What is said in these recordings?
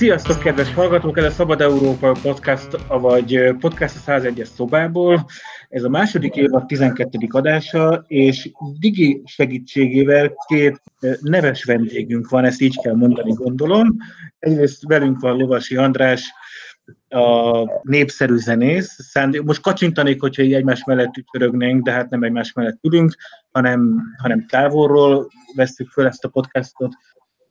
Sziasztok, kedves hallgatók! Ez a Szabad Európa podcast, vagy podcast a 101-es szobából. Ez a második évad 12. adása, és Digi segítségével két neves vendégünk van, ezt így kell mondani, gondolom. Egyrészt velünk van Lovasi András, a népszerű zenész. Most kacsintanék, hogyha így egymás mellett ücsörögnénk, de hát nem egymás mellett ülünk, hanem, hanem távolról veszük föl ezt a podcastot.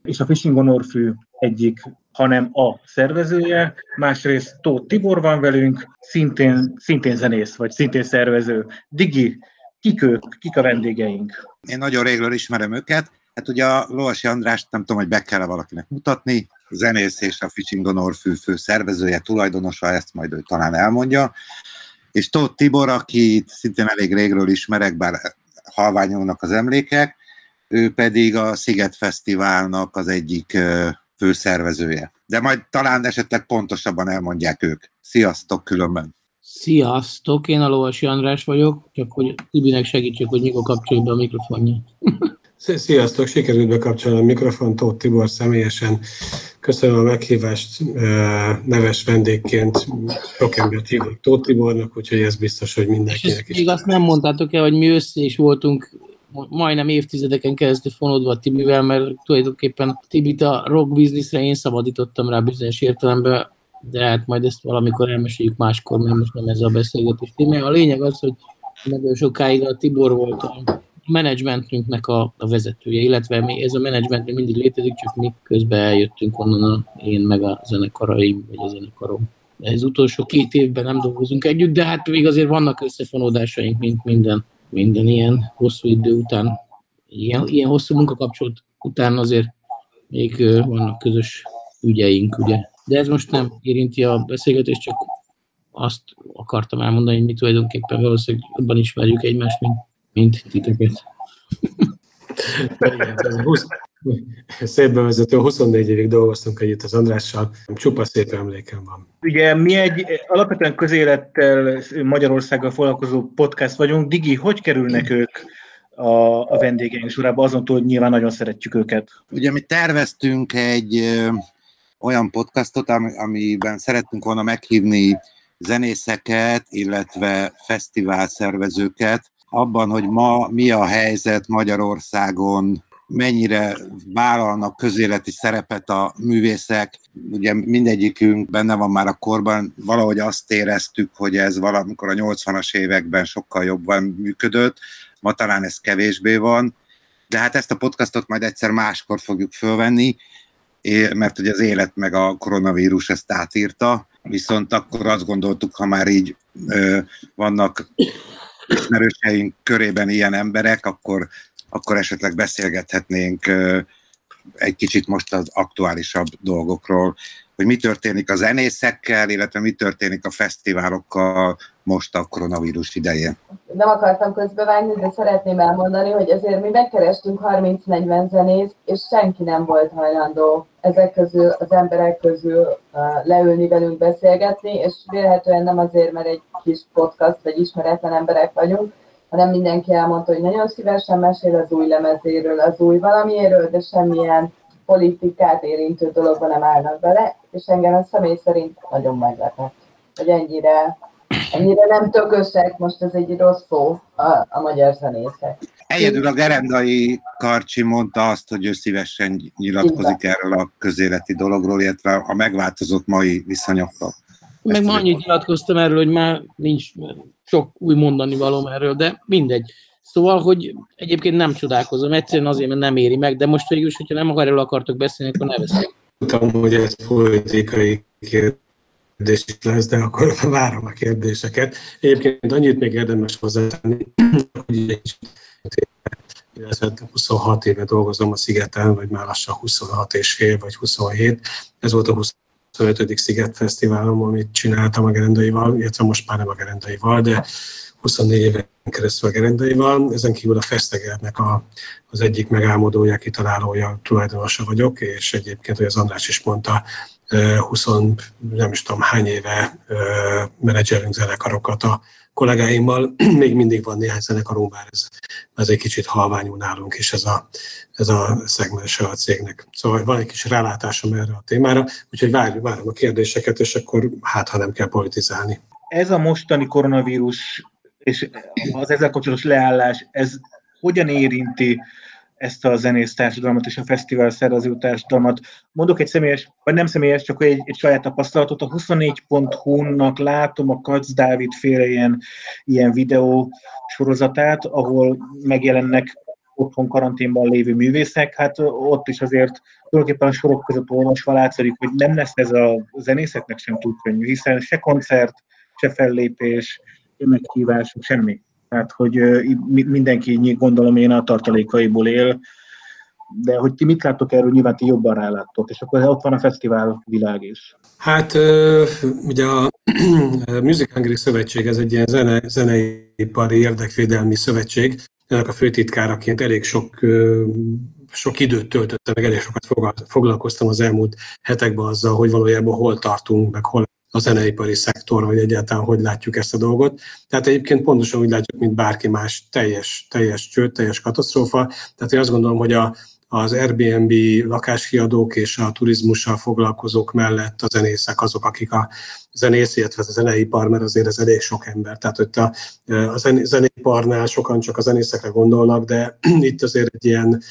És a Fishing Honorfű egyik, hanem a szervezője, másrészt Tóth Tibor van velünk, szintén, szintén zenész, vagy szintén szervező. Digi, kik ők, kik a vendégeink? Én nagyon régről ismerem őket, Hát ugye a Lovasi Andrást nem tudom, hogy be kell valakinek mutatni, a zenész és a Fishing Honor fő, fő szervezője, tulajdonosa, ezt majd ő talán elmondja. És Tóth Tibor, akit szintén elég régről ismerek, bár halványolnak az emlékek, ő pedig a Sziget Fesztiválnak az egyik főszervezője. De majd talán esetleg pontosabban elmondják ők. Sziasztok különben! Sziasztok, én a Lovasi András vagyok, csak hogy Tibinek segítsek, hogy mikor kapcsoljuk be a mikrofonja. Sziasztok, sikerült bekapcsolni a mikrofon, Tóth Tibor személyesen. Köszönöm a meghívást, neves vendégként sok embert hívok Tóth Tibornak, úgyhogy ez biztos, hogy mindenkinek is. Még azt nem mondtátok el, hogy mi össze is voltunk majdnem évtizedeken keresztül fonódva Tibivel, mert tulajdonképpen Tibit a rock bizniszre én szabadítottam rá bizonyos értelemben, de hát majd ezt valamikor elmeséljük máskor, mert most nem ez a beszélgetés. A lényeg az, hogy nagyon sokáig a Tibor volt a menedzsmentünknek a, a vezetője, illetve mi, ez a menedzsment mindig létezik, csak mi közben eljöttünk onnan, a, én meg a zenekaraim, vagy a zenekarom. Ez utolsó két évben nem dolgozunk együtt, de hát még azért vannak összefonódásaink, mint minden, minden ilyen hosszú idő után. Ilyen, ilyen hosszú munkakapcsolat után azért még vannak közös ügyeink, ugye. De ez most nem érinti a beszélgetést, csak azt akartam elmondani, hogy mi tulajdonképpen valószínűleg abban ismerjük egymást, mint mint titeket. Szép bevezető, 24 évig dolgoztunk együtt az Andrással, csupa szép emlékem van. Ugye mi egy alapvetően közélettel Magyarországgal foglalkozó podcast vagyunk. Digi, hogy kerülnek ők a, a vendégeink sorába, azon túl, hogy nyilván nagyon szeretjük őket? Ugye mi terveztünk egy ö, olyan podcastot, amiben szerettünk volna meghívni zenészeket, illetve fesztivál szervezőket, abban, hogy ma mi a helyzet Magyarországon, mennyire vállalnak közéleti szerepet a művészek. Ugye mindegyikünk benne van már a korban, valahogy azt éreztük, hogy ez valamikor a 80-as években sokkal jobban működött, ma talán ez kevésbé van, de hát ezt a podcastot majd egyszer máskor fogjuk fölvenni, mert ugye az élet meg a koronavírus ezt átírta, viszont akkor azt gondoltuk, ha már így ö, vannak ismerőseink körében ilyen emberek, akkor, akkor esetleg beszélgethetnénk egy kicsit most az aktuálisabb dolgokról, hogy mi történik a zenészekkel, illetve mi történik a fesztiválokkal most a koronavírus idején. Nem akartam közbevágni, de szeretném elmondani, hogy ezért mi megkerestünk 30-40 zenészt, és senki nem volt hajlandó ezek közül, az emberek közül leülni velünk beszélgetni, és vélhetően nem azért, mert egy kis podcast vagy ismeretlen emberek vagyunk, hanem mindenki elmondta, hogy nagyon szívesen mesél az új lemezéről, az új valamiéről, de semmilyen politikát érintő dologban nem állnak bele, és engem a személy szerint nagyon meglepett, hogy ennyire, ennyire nem tökösek, most ez egy rossz szó a, a magyar zenészek. Egyedül a Gerendai Karcsi mondta azt, hogy ő szívesen nyilatkozik erről a közéleti dologról, illetve a megváltozott mai viszonyokról. Meg ma annyit nyilatkoztam erről, hogy már nincs sok új mondani valóm erről, de mindegy. Szóval, hogy egyébként nem csodálkozom, egyszerűen azért, mert nem éri meg, de most végül is, hogyha nem akar erről akartok beszélni, akkor ne beszélj. Tudom, hogy ez politikai kérdés lesz, de akkor várom a kérdéseket. Egyébként annyit még érdemes hozzátenni, hogy illetve 26 éve dolgozom a Szigeten, vagy már lassan 26 és fél, vagy 27. Ez volt a 25. Sziget Fesztiválom, amit csináltam a gerendaival, illetve most már nem a gerendaival, de 24 éven keresztül a gerendaival. Ezen kívül a Fesztegernek a, az egyik megálmodója, kitalálója, tulajdonosa vagyok, és egyébként, hogy az András is mondta, 20 nem is tudom hány éve menedzselünk zenekarokat a kollégáimmal. Még mindig van néhány zenekarunk, bár ez, ez egy kicsit halványul nálunk is ez a, ez a szegmens a cégnek. Szóval van egy kis rálátásom erre a témára, úgyhogy várom, várom a kérdéseket, és akkor hát, ha nem kell politizálni. Ez a mostani koronavírus és az ezzel kapcsolatos leállás, ez hogyan érinti ezt a zenész társadalmat és a fesztivál szervező társadalmat. Mondok egy személyes, vagy nem személyes, csak egy, egy saját tapasztalatot. A 24.hu-nak látom a Kac Dávid féle ilyen, ilyen videó sorozatát, ahol megjelennek otthon karanténban lévő művészek, hát ott is azért tulajdonképpen a sorok között olvasva látszik, hogy nem lesz ez a zenészeknek sem túl könnyű, hiszen se koncert, se fellépés, meghívások, semmi. Tehát, hogy mindenki, gondolom én, a tartalékaiból él, de hogy ti mit láttok erről, nyilván ti jobban ráláttok, és akkor ott van a fesztivál világ is. Hát ugye a Music Hungry Szövetség, ez egy ilyen zene, zeneipari érdekvédelmi szövetség, ennek a főtitkáraként elég sok sok időt töltöttem, meg elég sokat foglalkoztam az elmúlt hetekben azzal, hogy valójában hol tartunk, meg hol a zeneipari szektor, vagy egyáltalán hogy látjuk ezt a dolgot. Tehát egyébként pontosan úgy látjuk, mint bárki más, teljes, teljes csőd, teljes katasztrófa. Tehát én azt gondolom, hogy a, az Airbnb lakáskiadók és a turizmussal foglalkozók mellett a zenészek azok, akik a zenész, illetve a zeneipar, mert azért ez elég sok ember. Tehát hogy a, a zeneiparnál sokan csak a zenészekre gondolnak, de itt azért egy ilyen,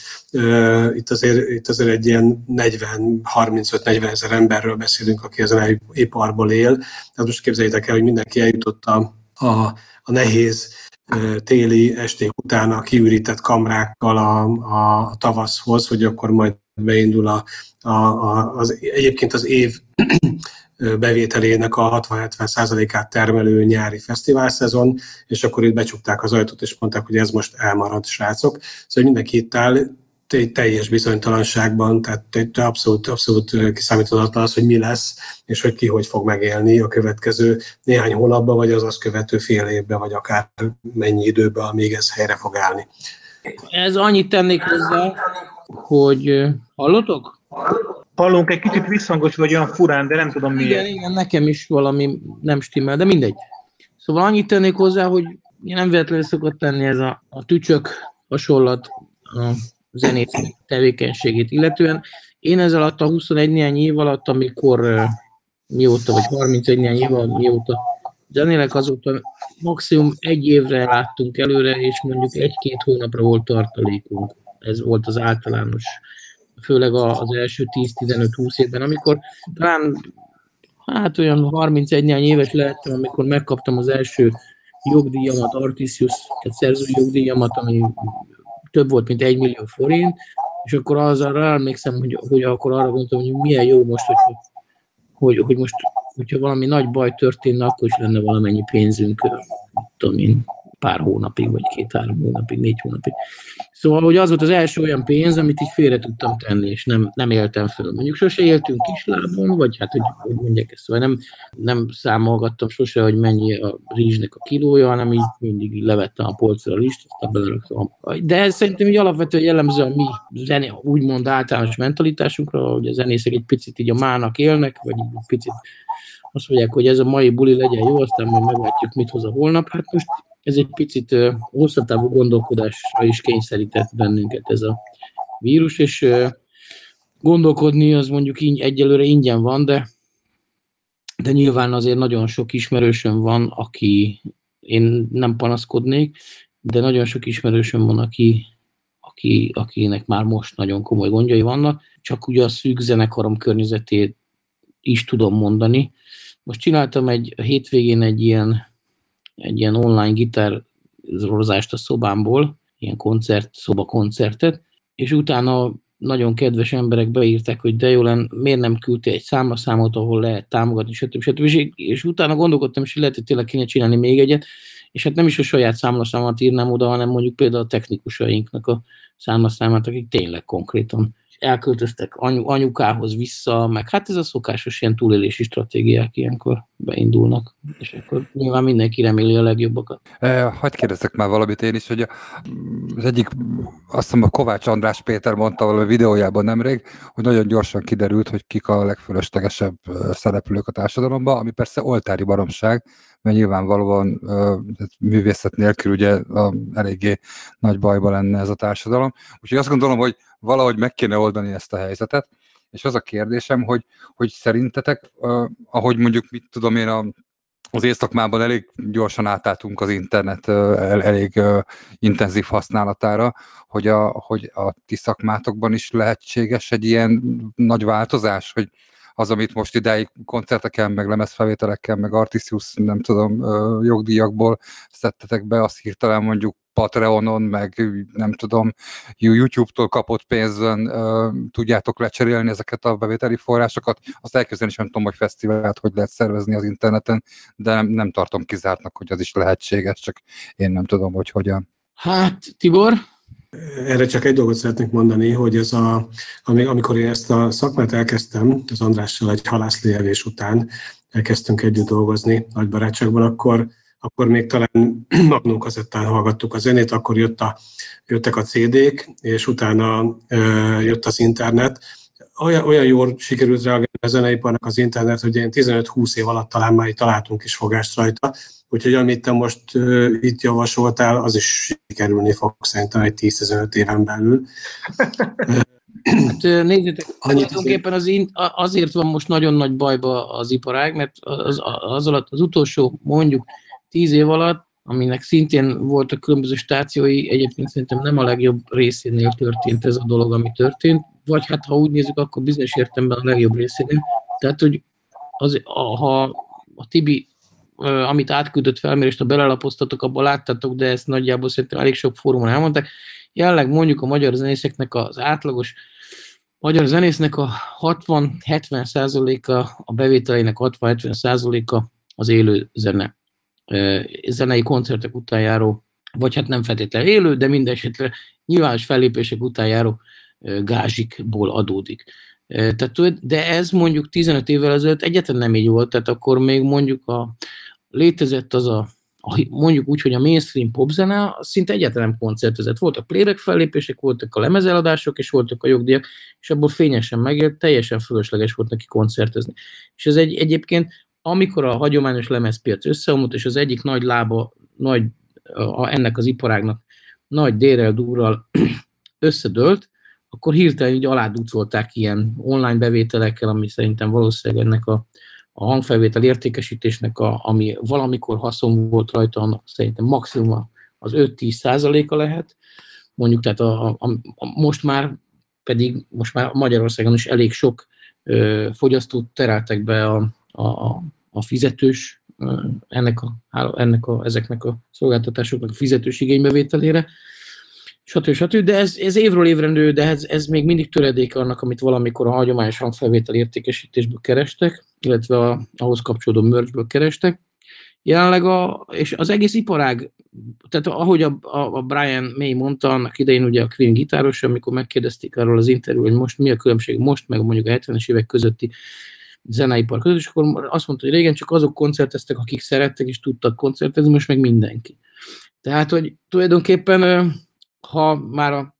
itt azért, itt azért egy ilyen 40-35-40 ezer emberről beszélünk, aki a zeneiparból él. Tehát most képzeljétek el, hogy mindenki eljutott a, a, a nehéz téli esték után a kiürített kamrákkal a, a tavaszhoz, hogy akkor majd beindul a, a, a, az, egyébként az év bevételének a 60-70 százalékát termelő nyári fesztivál szezon, és akkor itt becsukták az ajtót, és mondták, hogy ez most elmarad, srácok. Szóval mindenki itt áll, teljes bizonytalanságban, tehát abszolút, abszolút kiszámíthatatlan az, hogy mi lesz, és hogy ki hogy fog megélni a következő néhány hónapban, vagy az azt követő fél évben, vagy akár mennyi időben, amíg ez helyre fog állni. Ez annyit tennék hozzá, hogy hallotok? Hallunk, egy kicsit visszhangos vagy olyan furán, de nem tudom miért. Igen, igen, nekem is valami nem stimmel, de mindegy. Szóval annyit tennék hozzá, hogy nem véletlenül szokott tenni ez a, a tücsök hasonlat a zenész tevékenységét illetően. Én ez alatt a 21 néhány év alatt, amikor mióta, vagy 31 néhány év alatt, mióta zenélek, azóta maximum egy évre láttunk előre, és mondjuk egy-két hónapra volt tartalékunk. Ez volt az általános, főleg az első 10-15-20 évben, amikor talán hát olyan 31 néhány éves lehettem, amikor megkaptam az első jogdíjamat, Artisius, tehát szerzői jogdíjamat, ami több volt, mint egy millió forint, és akkor az arra emlékszem, hogy, hogy akkor arra gondoltam, hogy milyen jó most, hogy, hogy, hogy most, hogyha valami nagy baj történne, akkor is lenne valamennyi pénzünk, tudom én, pár hónapig, vagy két-három hónapig, négy hónapig. Szóval, hogy az volt az első olyan pénz, amit így félre tudtam tenni, és nem, nem éltem föl. Mondjuk sose éltünk kislábon, vagy hát, hogy, hogy mondják ezt, szóval nem, nem számolgattam sose, hogy mennyi a rizsnek a kilója, hanem így mindig levettem a polcra a rizst, aztán beleraktam. De ez szerintem így alapvetően jellemző a mi zené, úgymond általános mentalitásunkra, hogy a zenészek egy picit így a mának élnek, vagy egy picit azt mondják, hogy ez a mai buli legyen jó, aztán majd meglátjuk, mit hoz a holnap. Hát most ez egy picit hosszatávú gondolkodásra is kényszerített bennünket ez a vírus, és gondolkodni az mondjuk így egyelőre ingyen van, de, de nyilván azért nagyon sok ismerősöm van, aki, én nem panaszkodnék, de nagyon sok ismerősöm van, aki, aki, akinek már most nagyon komoly gondjai vannak, csak ugye a szűk zenekarom környezetét is tudom mondani. Most csináltam egy hétvégén egy ilyen egy ilyen online gitározást a szobámból, ilyen koncert, szoba koncertet, és utána nagyon kedves emberek beírták, hogy de jó lenne, miért nem küldte egy számlaszámot, ahol lehet támogatni, stb. stb. És, és utána gondolkodtam, és lehet, hogy tényleg kéne csinálni még egyet, és hát nem is a saját számlaszámot írnám oda, hanem mondjuk például a technikusainknak a számlaszámát, akik tényleg konkrétan elköltöztek anyu, anyukához vissza, meg hát ez a szokásos ilyen túlélési stratégiák ilyenkor beindulnak, és akkor nyilván mindenki reméli a legjobbakat. E, hagyd kérdezzek már valamit én is, hogy az egyik, azt hiszem a Kovács András Péter mondta valami videójában nemrég, hogy nagyon gyorsan kiderült, hogy kik a legfölöslegesebb szereplők a társadalomban, ami persze oltári baromság, mert nyilvánvalóan művészet nélkül ugye a, eléggé nagy bajba lenne ez a társadalom. Úgyhogy azt gondolom, hogy valahogy meg kéne oldani ezt a helyzetet, és az a kérdésem, hogy, hogy szerintetek, ahogy mondjuk, mit tudom én, a, az éjszakmában elég gyorsan átálltunk az internet el, elég intenzív használatára, hogy a, hogy a ti szakmátokban is lehetséges egy ilyen nagy változás, hogy az, amit most idáig koncerteken, meg lemezfelvételekkel, meg Artisius, nem tudom, jogdíjakból szedtetek be, azt hirtelen mondjuk Patreonon, meg nem tudom, YouTube-tól kapott pénzön tudjátok lecserélni ezeket a bevételi forrásokat. Azt elképzelni is nem tudom, hogy fesztivált hogy lehet szervezni az interneten, de nem, nem tartom kizártnak, hogy az is lehetséges, csak én nem tudom, hogy hogyan. Hát, Tibor? Erre csak egy dolgot szeretnék mondani, hogy ez a, amikor én ezt a szakmát elkezdtem, az Andrással egy halászléjelés után elkezdtünk együtt dolgozni nagy barátságban, akkor, akkor még talán magnókazettán hallgattuk a zenét, akkor jött a, jöttek a CD-k, és utána ö, jött az internet. Olyan, olyan jól sikerült reagálni a zeneiparnak az internet, hogy én 15-20 év alatt talán már találtunk is fogást rajta, Úgyhogy amit te most uh, itt javasoltál, az is sikerülni fog szerintem egy 10-15 éven belül. Hát nézzétek, tulajdonképpen az in, azért van most nagyon nagy bajba az iparág, mert az, az alatt az utolsó mondjuk 10 év alatt, aminek szintén voltak különböző stációi, egyébként szerintem nem a legjobb részénél történt ez a dolog, ami történt, vagy hát ha úgy nézzük, akkor bizonyos értemben a legjobb részénél. Tehát, hogy az, ha a Tibi amit átküldött felmérést, ha belelapoztatok, abban láttatok, de ezt nagyjából szerintem elég sok fórumon elmondták. Jelenleg mondjuk a magyar zenészeknek az átlagos magyar zenésznek a 60-70 százaléka, a bevételeinek 60-70 százaléka az élő zene. Zenei koncertek után járó, vagy hát nem feltétlenül élő, de minden esetre nyilvános fellépések után járó gázsikból adódik. Tehát, de ez mondjuk 15 évvel ezelőtt egyetlen nem így volt, tehát akkor még mondjuk a, létezett az a, a mondjuk úgy, hogy a mainstream popzene szinte egyáltalán nem koncertezett. Voltak playback fellépések, voltak a lemezeladások, és voltak a jogdíjak, és abból fényesen megélt, teljesen fölösleges volt neki koncertezni. És ez egy, egyébként, amikor a hagyományos lemezpiac összeomlott, és az egyik nagy lába, nagy, a, ennek az iparágnak nagy dérrel, durral összedőlt, akkor hirtelen így aláducolták ilyen online bevételekkel, ami szerintem valószínűleg ennek a, a hangfelvétel értékesítésnek, a, ami valamikor haszon volt rajta, annak szerintem maximum az 5-10 százaléka lehet. Mondjuk, tehát a, a, a, most már pedig, most már Magyarországon is elég sok ö, fogyasztót tereltek be a, a, a fizetős, ennek a, ennek a, ezeknek a szolgáltatásoknak a fizetős igénybevételére, stb. stb. De ez, ez évről évre nő, de ez, ez még mindig töredék annak, amit valamikor a hagyományos hangfelvétel értékesítésből kerestek, illetve a, ahhoz kapcsolódó merchből kerestek. Jelenleg a, és az egész iparág, tehát ahogy a, a, a Brian May mondta, annak idején ugye a Queen gitáros, amikor megkérdezték arról az interjú, hogy most mi a különbség most, meg mondjuk a 70-es évek közötti zeneipar között, és akkor azt mondta, hogy régen csak azok koncerteztek, akik szerettek és tudtak koncertezni, most meg mindenki. Tehát, hogy tulajdonképpen ha már a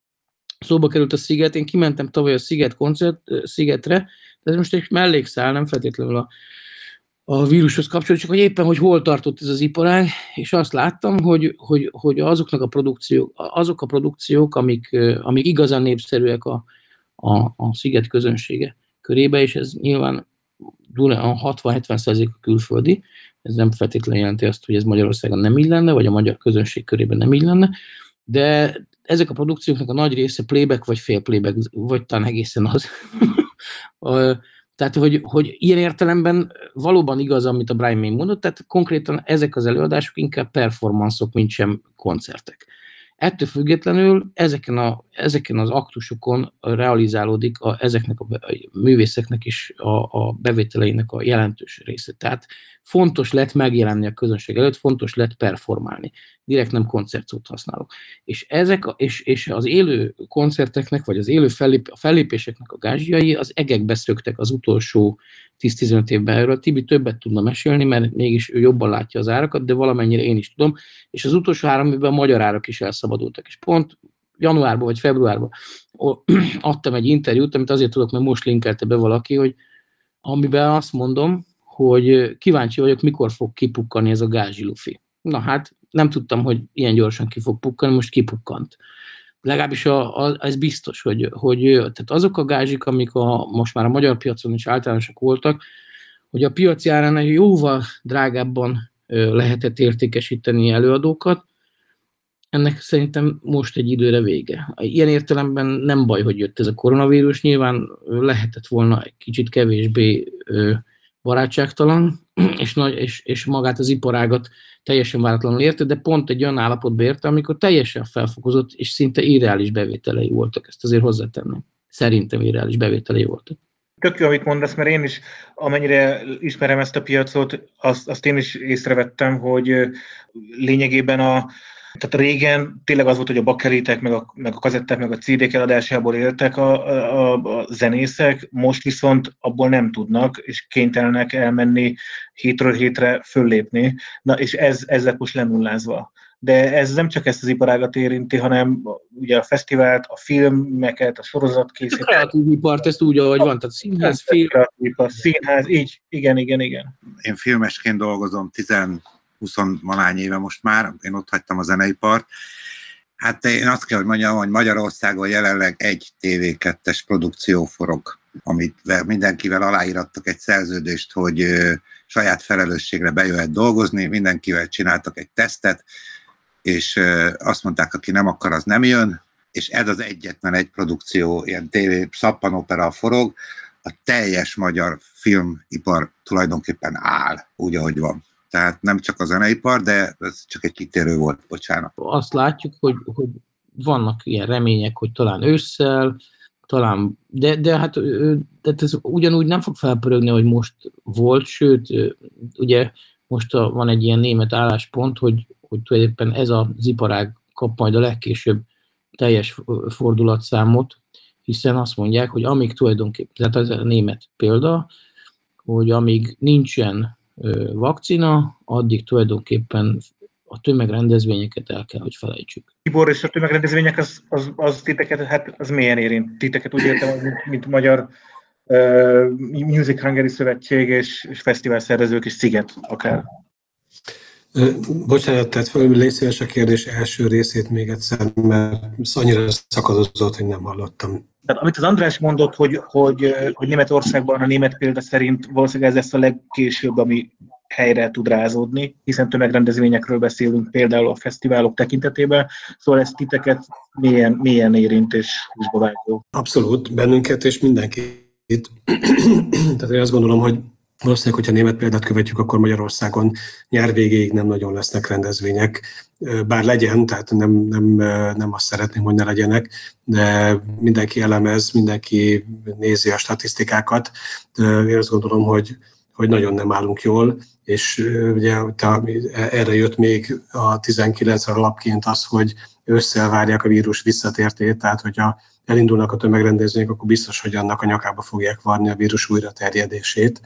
szóba került a Sziget, én kimentem tavaly a Sziget koncert, Szigetre, de ez most egy mellékszál, nem feltétlenül a, a vírushoz kapcsolatban, csak hogy éppen, hogy hol tartott ez az iparág, és azt láttam, hogy, hogy, hogy azoknak a produkciók, azok a produkciók, amik, amik igazán népszerűek a, a, a Sziget közönsége körébe, és ez nyilván a 60-70 a külföldi, ez nem feltétlenül jelenti azt, hogy ez Magyarországon nem így lenne, vagy a magyar közönség körében nem így lenne, de ezek a produkcióknak a nagy része playback vagy fél playback, vagy talán egészen az. tehát, hogy, hogy ilyen értelemben valóban igaz, amit a Brian May mondott, tehát konkrétan ezek az előadások inkább performanszok, mint sem koncertek. Ettől függetlenül ezeken, a, ezeken az aktusokon realizálódik a, ezeknek a, a művészeknek is a, a bevételeinek a jelentős része. Tehát fontos lett megjelenni a közönség előtt, fontos lett performálni. Direkt nem koncertszót használok. És, ezek, és, és az élő koncerteknek, vagy az élő fellép, a fellépéseknek a gázsiai az egekbe szöktek az utolsó 10-15 évben erről. Tibi többet tudna mesélni, mert mégis ő jobban látja az árakat, de valamennyire én is tudom. És az utolsó három évben a magyar árak is elszabadultak. És pont januárban vagy februárban adtam egy interjút, amit azért tudok, mert most linkelte be valaki, hogy amiben azt mondom, hogy kíváncsi vagyok, mikor fog kipukkani ez a gázsi lufi. Na hát, nem tudtam, hogy ilyen gyorsan ki fog pukkani, most kipukkant. Legalábbis a, a, ez biztos, hogy, hogy tehát azok a gázsik, amik a, most már a magyar piacon is általánosak voltak, hogy a piaci árán jóval drágábban lehetett értékesíteni előadókat, ennek szerintem most egy időre vége. Ilyen értelemben nem baj, hogy jött ez a koronavírus, nyilván lehetett volna egy kicsit kevésbé barátságtalan, és, nagy, és, és magát az iparágat teljesen váratlanul érte, de pont egy olyan állapotba érte, amikor teljesen felfokozott, és szinte irreális bevételei voltak. Ezt azért hozzátenném. Szerintem irreális bevételei voltak. Tök jó, amit mondasz, mert én is, amennyire ismerem ezt a piacot, azt, azt én is észrevettem, hogy lényegében a, tehát régen tényleg az volt, hogy a bakelitek, meg a, meg a kazettek, meg a CD-k eladásából éltek a, a, a zenészek, most viszont abból nem tudnak, és kénytelenek elmenni hétről hétre föllépni. Na, és ez, ez lett most lenullázva. De ez nem csak ezt az iparágat érinti, hanem ugye a fesztivált, a filmeket, a sorozatkészítést. A kreatív ipart, ezt úgy, ahogy van, tehát színház, film. A színház, így, igen, igen, igen. Én filmesként dolgozom 10 20 malány éve most már, én ott hagytam a zeneipart. Hát én azt kell, hogy mondjam, hogy Magyarországon jelenleg egy TV2-es produkció forog, amit mindenkivel aláírattak egy szerződést, hogy saját felelősségre bejöhet dolgozni, mindenkivel csináltak egy tesztet, és azt mondták, aki nem akar, az nem jön, és ez az egyetlen egy produkció, ilyen tévé, szappanopera forog, a teljes magyar filmipar tulajdonképpen áll, úgy, ahogy van. Tehát nem csak a zeneipar, de ez csak egy kitérő volt, bocsánat. Azt látjuk, hogy, hogy vannak ilyen remények, hogy talán ősszel, talán, de, de hát de ez ugyanúgy nem fog felpörögni, hogy most volt, sőt, ugye most a, van egy ilyen német álláspont, hogy, hogy tulajdonképpen ez az iparág kap majd a legkésőbb teljes fordulatszámot, hiszen azt mondják, hogy amíg tulajdonképpen, tehát ez a német példa, hogy amíg nincsen vakcina, addig tulajdonképpen a tömegrendezvényeket el kell, hogy felejtsük. Tibor, és a tömegrendezvények az, az, az titeket, hát az milyen érint? Titeket úgy értem, mint, mint magyar uh, Music Hungary Szövetség és, és fesztivál szervezők és Sziget akár. Bocsánat, tehát föl, légy szíves a kérdés első részét még egyszer, mert annyira szakadozott, hogy nem hallottam. Tehát amit az András mondott, hogy, hogy, hogy Németországban a német példa szerint valószínűleg ez lesz a legkésőbb, ami helyre tud rázódni, hiszen tömegrendezvényekről beszélünk például a fesztiválok tekintetében, szóval ez titeket milyen, milyen érint és húsba vágó. Abszolút, bennünket és mindenkit. Tehát én azt gondolom, hogy Valószínűleg, hogyha német példát követjük, akkor Magyarországon nyár végéig nem nagyon lesznek rendezvények. Bár legyen, tehát nem, nem, nem azt szeretném, hogy ne legyenek, de mindenki elemez, mindenki nézi a statisztikákat. Én azt gondolom, hogy, hogy nagyon nem állunk jól, és ugye erre jött még a 19 alapként az, hogy összelvárják a vírus visszatértét, tehát hogyha elindulnak a tömegrendezvények, akkor biztos, hogy annak a nyakába fogják varni a vírus újra terjedését.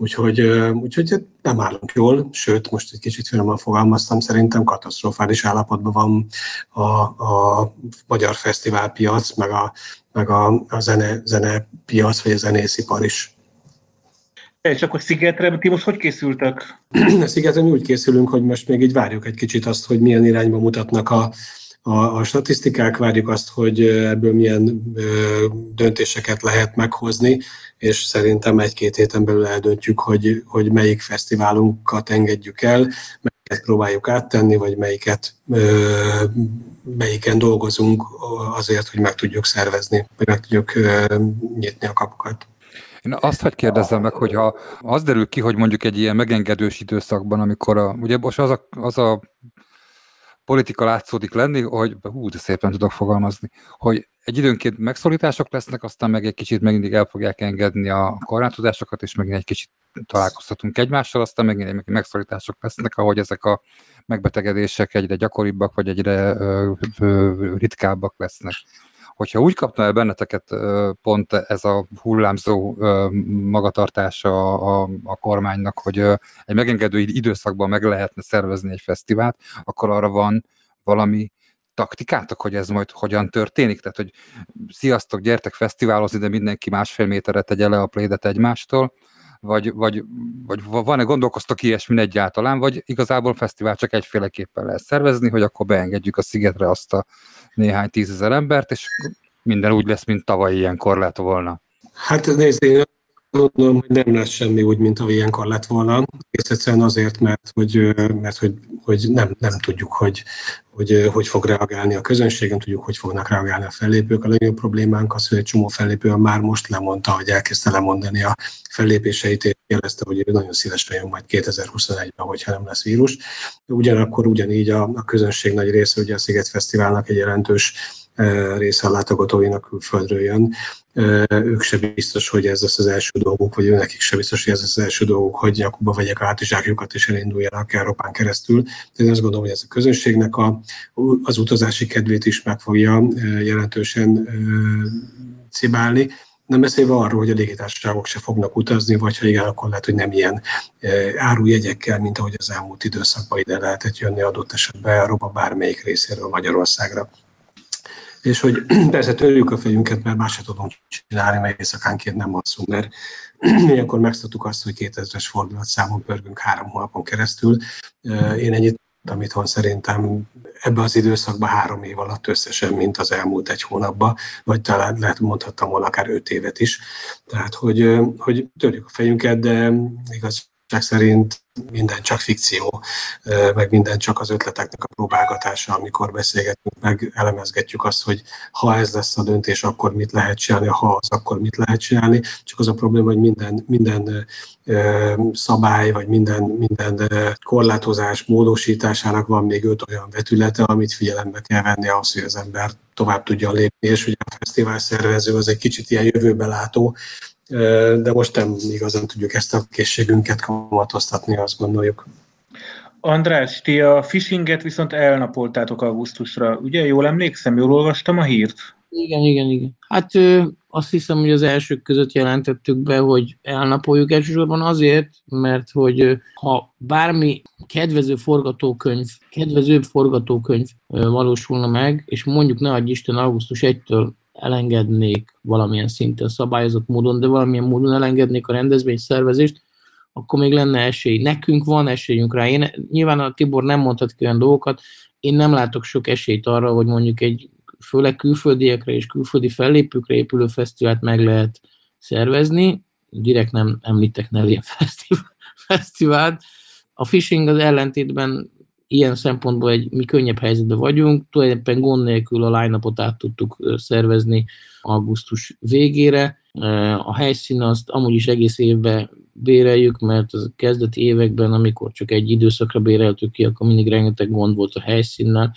Úgyhogy, úgyhogy nem állunk jól, sőt, most egy kicsit finoman fogalmaztam, szerintem katasztrofális állapotban van a, a magyar fesztiválpiac, meg a, meg a, a zene, zenepiac, vagy a zenészipar is. És akkor Szigetre, ti most hogy készültek? A Szigetre mi úgy készülünk, hogy most még így várjuk egy kicsit azt, hogy milyen irányba mutatnak a, a, a statisztikák, várjuk azt, hogy ebből milyen ö, döntéseket lehet meghozni, és szerintem egy-két héten belül eldöntjük, hogy, hogy melyik fesztiválunkat engedjük el, melyiket próbáljuk áttenni, vagy melyiket, ö, melyiken dolgozunk azért, hogy meg tudjuk szervezni, vagy meg tudjuk ö, nyitni a kapukat. Én azt hagy kérdezzem meg, hogyha az derül ki, hogy mondjuk egy ilyen megengedős időszakban, amikor a, ugye most az a, az a politika látszódik lenni, hogy hú, de szépen tudok fogalmazni, hogy egy időnként megszorítások lesznek, aztán meg egy kicsit mindig el fogják engedni a korlátozásokat, és megint egy kicsit találkozhatunk egymással, aztán megint megszorítások lesznek, ahogy ezek a megbetegedések egyre gyakoribbak, vagy egyre ö, ö, ritkábbak lesznek. Hogyha úgy kapna el benneteket pont ez a hullámzó magatartása a, a, kormánynak, hogy egy megengedő időszakban meg lehetne szervezni egy fesztivált, akkor arra van valami taktikátok, hogy ez majd hogyan történik? Tehát, hogy sziasztok, gyertek fesztiválozni, de mindenki másfél méterre tegye le a plédet egymástól, vagy, vagy, vagy van-e gondolkoztok ilyesmin egyáltalán, vagy igazából fesztivál csak egyféleképpen lehet szervezni, hogy akkor beengedjük a szigetre azt a néhány tízezer embert, és minden úgy lesz, mint tavaly ilyenkor lett volna. Hát nézd, én gondolom, hogy nem lesz semmi úgy, mint ahogy ilyenkor lett volna. Egész egyszerűen azért, mert hogy, mert hogy, hogy nem, nem tudjuk, hogy, hogy hogy fog reagálni a közönség, nem tudjuk, hogy fognak reagálni a fellépők. A legnagyobb problémánk az, hogy egy csomó fellépő már most lemondta, hogy elkezdte lemondani a fellépéseit, és jelezte, hogy ő nagyon szívesen jön majd 2021-ben, hogyha nem lesz vírus. Ugyanakkor ugyanígy a, a közönség nagy része, ugye a Sziget Fesztiválnak egy jelentős része a látogatóinak külföldről jön. Ők se biztos, hogy ez lesz az első dolguk, vagy nekik se biztos, hogy ez lesz az első dolguk, hogy nyakukba vegyek át zsákjukat és elinduljanak Európán keresztül. De én azt gondolom, hogy ez a közönségnek a, az utazási kedvét is meg fogja jelentősen cibálni. Nem beszélve arról, hogy a légitársaságok se fognak utazni, vagy ha igen, akkor lehet, hogy nem ilyen árujegyekkel, mint ahogy az elmúlt időszakban ide lehetett jönni adott esetben Európa bármelyik részéről Magyarországra és hogy persze törjük a fejünket, mert más se tudunk csinálni, mert éjszakánként nem alszunk, mert ilyenkor megszoktuk azt, hogy 2000-es fordulat számon pörgünk három hónapon keresztül. Én ennyit amit van szerintem ebben az időszakban három év alatt összesen, mint az elmúlt egy hónapban, vagy talán lehet mondhattam volna akár öt évet is. Tehát, hogy, hogy törjük a fejünket, de igaz, szerint minden csak fikció, meg minden csak az ötleteknek a próbálgatása, amikor beszélgetünk, meg elemezgetjük azt, hogy ha ez lesz a döntés, akkor mit lehet csinálni, ha az, akkor mit lehet csinálni. Csak az a probléma, hogy minden, minden szabály, vagy minden, minden korlátozás módosításának van még öt olyan vetülete, amit figyelembe kell venni ahhoz, hogy az ember tovább tudjon lépni, és ugye a fesztivál szervező az egy kicsit ilyen jövőbe látó, de most nem igazán tudjuk ezt a készségünket kamatoztatni, azt gondoljuk. András, ti a phishinget viszont elnapoltátok augusztusra, ugye? Jól emlékszem, jól olvastam a hírt? Igen, igen, igen. Hát ö, azt hiszem, hogy az elsők között jelentettük be, hogy elnapoljuk elsősorban azért, mert hogy ö, ha bármi kedvező forgatókönyv, kedvezőbb forgatókönyv ö, valósulna meg, és mondjuk ne adj Isten augusztus 1-től elengednék valamilyen szinten szabályozott módon, de valamilyen módon elengednék a rendezvény szervezést, akkor még lenne esély. Nekünk van esélyünk rá. Én, nyilván a Tibor nem mondhat ki olyan dolgokat, én nem látok sok esélyt arra, hogy mondjuk egy főleg külföldiekre és külföldi fellépőkre épülő fesztivált meg lehet szervezni. Direkt nem említek nevén fesztivált. A phishing az ellentétben ilyen szempontból egy mi könnyebb helyzetben vagyunk, tulajdonképpen gond nélkül a line át tudtuk szervezni augusztus végére. A helyszín azt amúgy is egész évben béreljük, mert az kezdeti években, amikor csak egy időszakra béreltük ki, akkor mindig rengeteg gond volt a helyszínnel,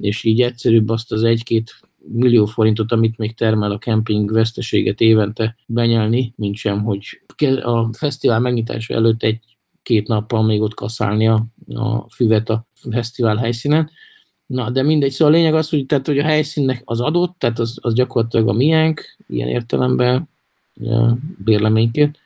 és így egyszerűbb azt az egy-két millió forintot, amit még termel a kemping veszteséget évente benyelni, mint sem, hogy a fesztivál megnyitása előtt egy két nappal még ott kaszálni a, a füvet a fesztivál helyszínen. Na, de mindegy, szóval a lényeg az, hogy, tehát, hogy a helyszínnek az adott, tehát az, az gyakorlatilag a miénk, ilyen értelemben bérleményként.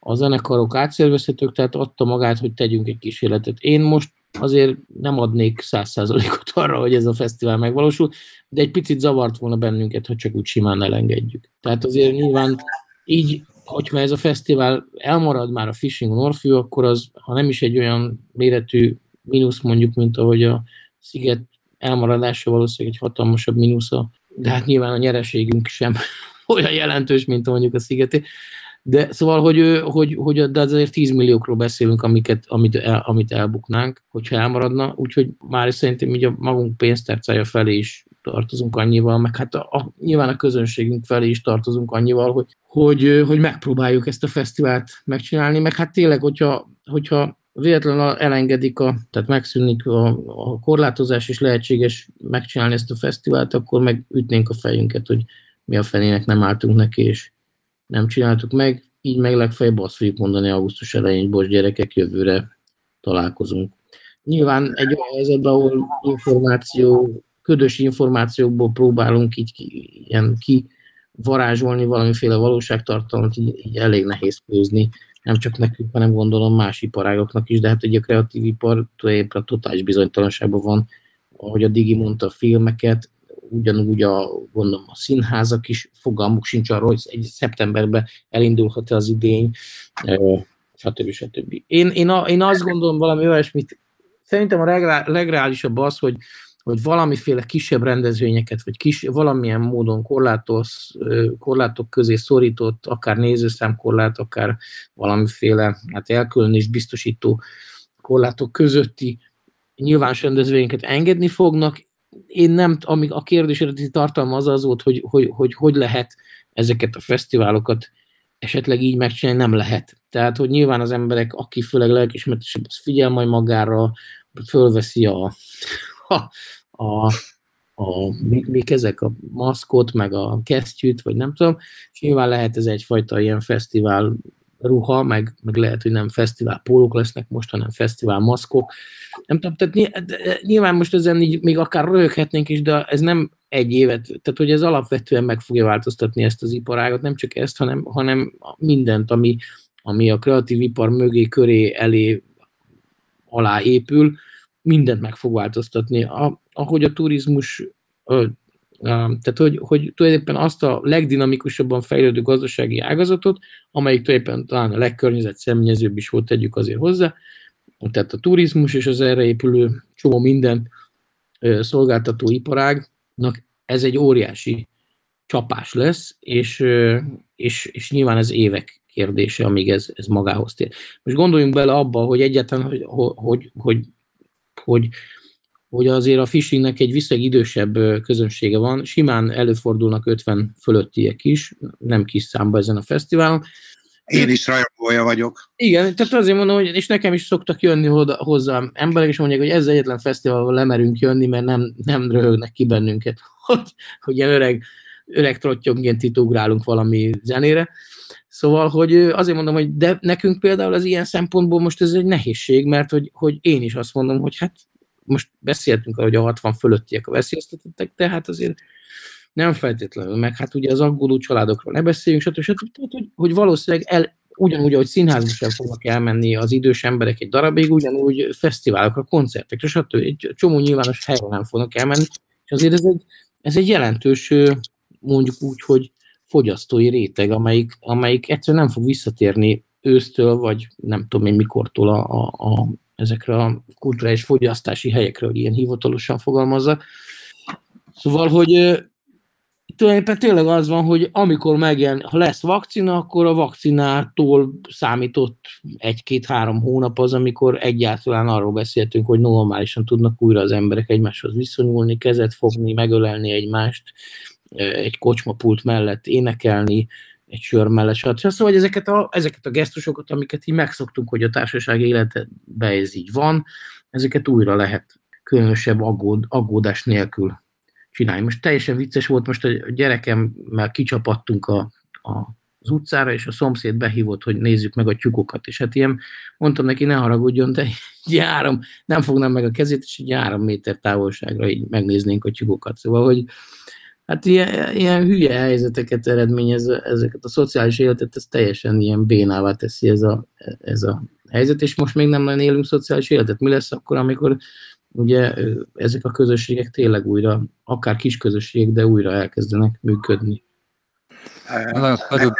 A zenekarok átszervezhetők, tehát adta magát, hogy tegyünk egy kísérletet. Én most azért nem adnék száz százalékot arra, hogy ez a fesztivál megvalósul, de egy picit zavart volna bennünket, hogy csak úgy simán elengedjük. Tehát azért nyilván így hogyha ez a fesztivál elmarad már a Fishing Orfű, akkor az, ha nem is egy olyan méretű mínusz mondjuk, mint ahogy a sziget elmaradása valószínűleg egy hatalmasabb mínusza, de hát nyilván a nyereségünk sem olyan jelentős, mint mondjuk a szigeté. De szóval, hogy, hogy, hogy de azért 10 milliókról beszélünk, amiket, amit, el, amit elbuknánk, hogyha elmaradna, úgyhogy már szerintem így a magunk pénztárcája felé is tartozunk annyival, meg hát a, a, nyilván a közönségünk felé is tartozunk annyival, hogy, hogy, hogy megpróbáljuk ezt a fesztivált megcsinálni, meg hát tényleg, hogyha, hogyha véletlenül elengedik, a, tehát megszűnik a, a korlátozás, és lehetséges megcsinálni ezt a fesztivált, akkor megütnénk a fejünket, hogy mi a fenének nem álltunk neki, és nem csináltuk meg. így meg legfeljebb azt fogjuk mondani augusztus elején, bocs gyerekek, jövőre találkozunk. Nyilván egy olyan helyzetben, ahol információ, ködös információkból próbálunk így ki, ilyen ki varázsolni valamiféle valóságtartalmat, így, így elég nehéz főzni. Nem csak nekünk, hanem gondolom más iparágoknak is, de hát ugye a kreatív ipar tulajdonképpen totális bizonytalanságban van, ahogy a Digi mondta a filmeket, ugyanúgy a, gondolom a színházak is fogalmuk sincs arról, hogy egy szeptemberben elindulhat-e az idény, stb. stb. Én, én, a, én azt gondolom valami olyasmit, szerintem a legreálisabb az, hogy, hogy valamiféle kisebb rendezvényeket, vagy kis, valamilyen módon korlátos, korlátok közé szorított, akár nézőszámkorlát, akár valamiféle hát elkülönés biztosító korlátok közötti nyilvános rendezvényeket engedni fognak. Én nem, amíg a kérdés eredeti tartalma az az volt, hogy, hogy, hogy hogy lehet ezeket a fesztiválokat esetleg így megcsinálni, nem lehet. Tehát, hogy nyilván az emberek, aki főleg lelkismertesebb, az figyel majd magára, fölveszi a, a, a, a mik, mik ezek a maszkot, meg a kesztyűt, vagy nem tudom, és nyilván lehet ez egyfajta ilyen fesztivál ruha, meg, meg lehet, hogy nem fesztivál pólók lesznek most, hanem fesztivál maszkok. Nem tudom, tehát nyilván most ezen így még akár röhöghetnénk is, de ez nem egy évet, tehát hogy ez alapvetően meg fogja változtatni ezt az iparágot, nem csak ezt, hanem, hanem mindent, ami, ami a kreatív ipar mögé, köré, elé, alá épül, mindent meg fog változtatni. A, ahogy a turizmus tehát, hogy, hogy tulajdonképpen azt a legdinamikusabban fejlődő gazdasági ágazatot, amelyik tulajdonképpen talán a legkörnyezet személyezőbb is volt, tegyük azért hozzá, tehát a turizmus és az erre épülő csomó minden szolgáltató iparágnak ez egy óriási csapás lesz, és, és, és nyilván ez évek kérdése, amíg ez, ez magához tér. Most gondoljunk bele abba, hogy egyáltalán, hogy, hogy, hogy, hogy hogy azért a phishingnek egy viszonylag idősebb közönsége van, simán előfordulnak 50 fölöttiek is, nem kis számba ezen a fesztiválon. Én is rajongója vagyok. Igen, tehát azért mondom, hogy és nekem is szoktak jönni hozzá emberek, és mondják, hogy ez egyetlen fesztiválon lemerünk jönni, mert nem, nem röhögnek ki bennünket, hogy, hogy ilyen öreg, öreg trottyogként itt ugrálunk valami zenére. Szóval, hogy azért mondom, hogy de nekünk például az ilyen szempontból most ez egy nehézség, mert hogy, hogy én is azt mondom, hogy hát most beszéltünk arra, hogy a 60 fölöttiek a veszélyeztetettek, tehát azért nem feltétlenül, meg hát ugye az aggódó családokról ne beszéljünk, stb. stb. Tehát, hogy, hogy valószínűleg el, ugyanúgy, ahogy színházba sem fognak elmenni az idős emberek egy darabig, ugyanúgy fesztiválokra, koncertekre, stb. Egy csomó nyilvános helyre nem fognak elmenni, és azért ez egy, ez egy jelentős, mondjuk úgy, hogy fogyasztói réteg, amelyik, amelyik egyszerűen nem fog visszatérni ősztől, vagy nem tudom én mikortól a, a, a ezekre a kulturális fogyasztási helyekre, hogy ilyen hivatalosan fogalmazza. Szóval, hogy tulajdonképpen tényleg az van, hogy amikor megjelen, ha lesz vakcina, akkor a vakcinától számított egy-két-három hónap az, amikor egyáltalán arról beszéltünk, hogy normálisan tudnak újra az emberek egymáshoz viszonyulni, kezet fogni, megölelni egymást, egy kocsmapult mellett énekelni, egy sör mellett, stb. Szóval, ezeket a, ezeket a gesztusokat, amiket így megszoktunk, hogy a társaság életben ez így van, ezeket újra lehet különösebb aggód, aggódás nélkül csinálni. Most teljesen vicces volt, most a gyerekemmel kicsapattunk a, a az utcára, és a szomszéd behívott, hogy nézzük meg a tyukokat, és hát ilyen, mondtam neki, ne haragudjon, de így három, nem fognám meg a kezét, és így három méter távolságra így megnéznénk a tyukokat. Szóval, hogy hát ilyen, ilyen hülye helyzeteket eredményez ezeket a szociális életet, ez teljesen ilyen bénává teszi ez a, ez a helyzet, és most még nem nagyon élünk szociális életet. Mi lesz akkor, amikor ugye ezek a közösségek tényleg újra, akár kis közösségek, de újra elkezdenek működni. Nagyon, nagyon,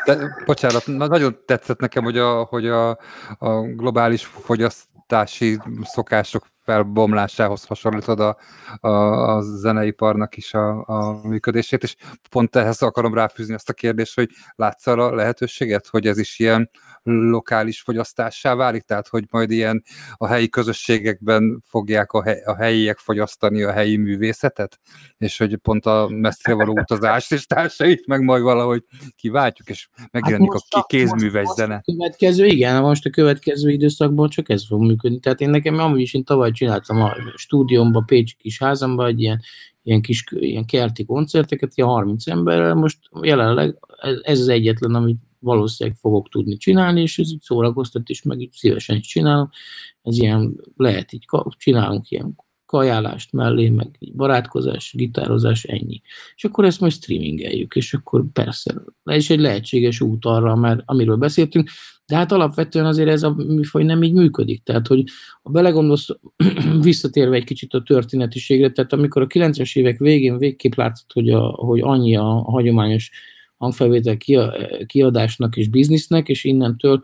bocsánat, nagyon tetszett nekem, hogy a, hogy a, a globális fogyasztási szokások felbomlásához hasonlítod a, a, a zeneiparnak is a, a működését, és pont ehhez akarom ráfűzni azt a kérdést, hogy látsz arra lehetőséget, hogy ez is ilyen lokális fogyasztássá válik, tehát hogy majd ilyen a helyi közösségekben fogják a, hely, a helyiek fogyasztani a helyi művészetet, és hogy pont a messzire való utazást és társait meg majd valahogy kiváltjuk, és megjelenik hát a kézműves most, zene. Most a következő, igen, most a következő időszakban csak ez fog működni. Tehát én nekem amúgy is én tavaly csináltam a stúdiómban, Pécsi kis házamban egy ilyen, ilyen kis ilyen kerti koncerteket, ilyen 30 emberrel, most jelenleg ez az egyetlen, amit valószínűleg fogok tudni csinálni, és ez így szórakoztat, és meg így szívesen is csinálom. Ez ilyen, lehet így, csinálunk ilyen kajálást mellé, meg barátkozás, gitározás, ennyi. És akkor ezt majd streamingeljük, és akkor persze, ez is egy lehetséges út arra, mert amiről beszéltünk, de hát alapvetően azért ez a műfaj nem így működik. Tehát, hogy a belegondolsz, visszatérve egy kicsit a történetiségre, tehát amikor a 90-es évek végén végképp látszott, hogy, a, hogy annyi a hagyományos hangfelvétel kiadásnak és biznisznek, és innentől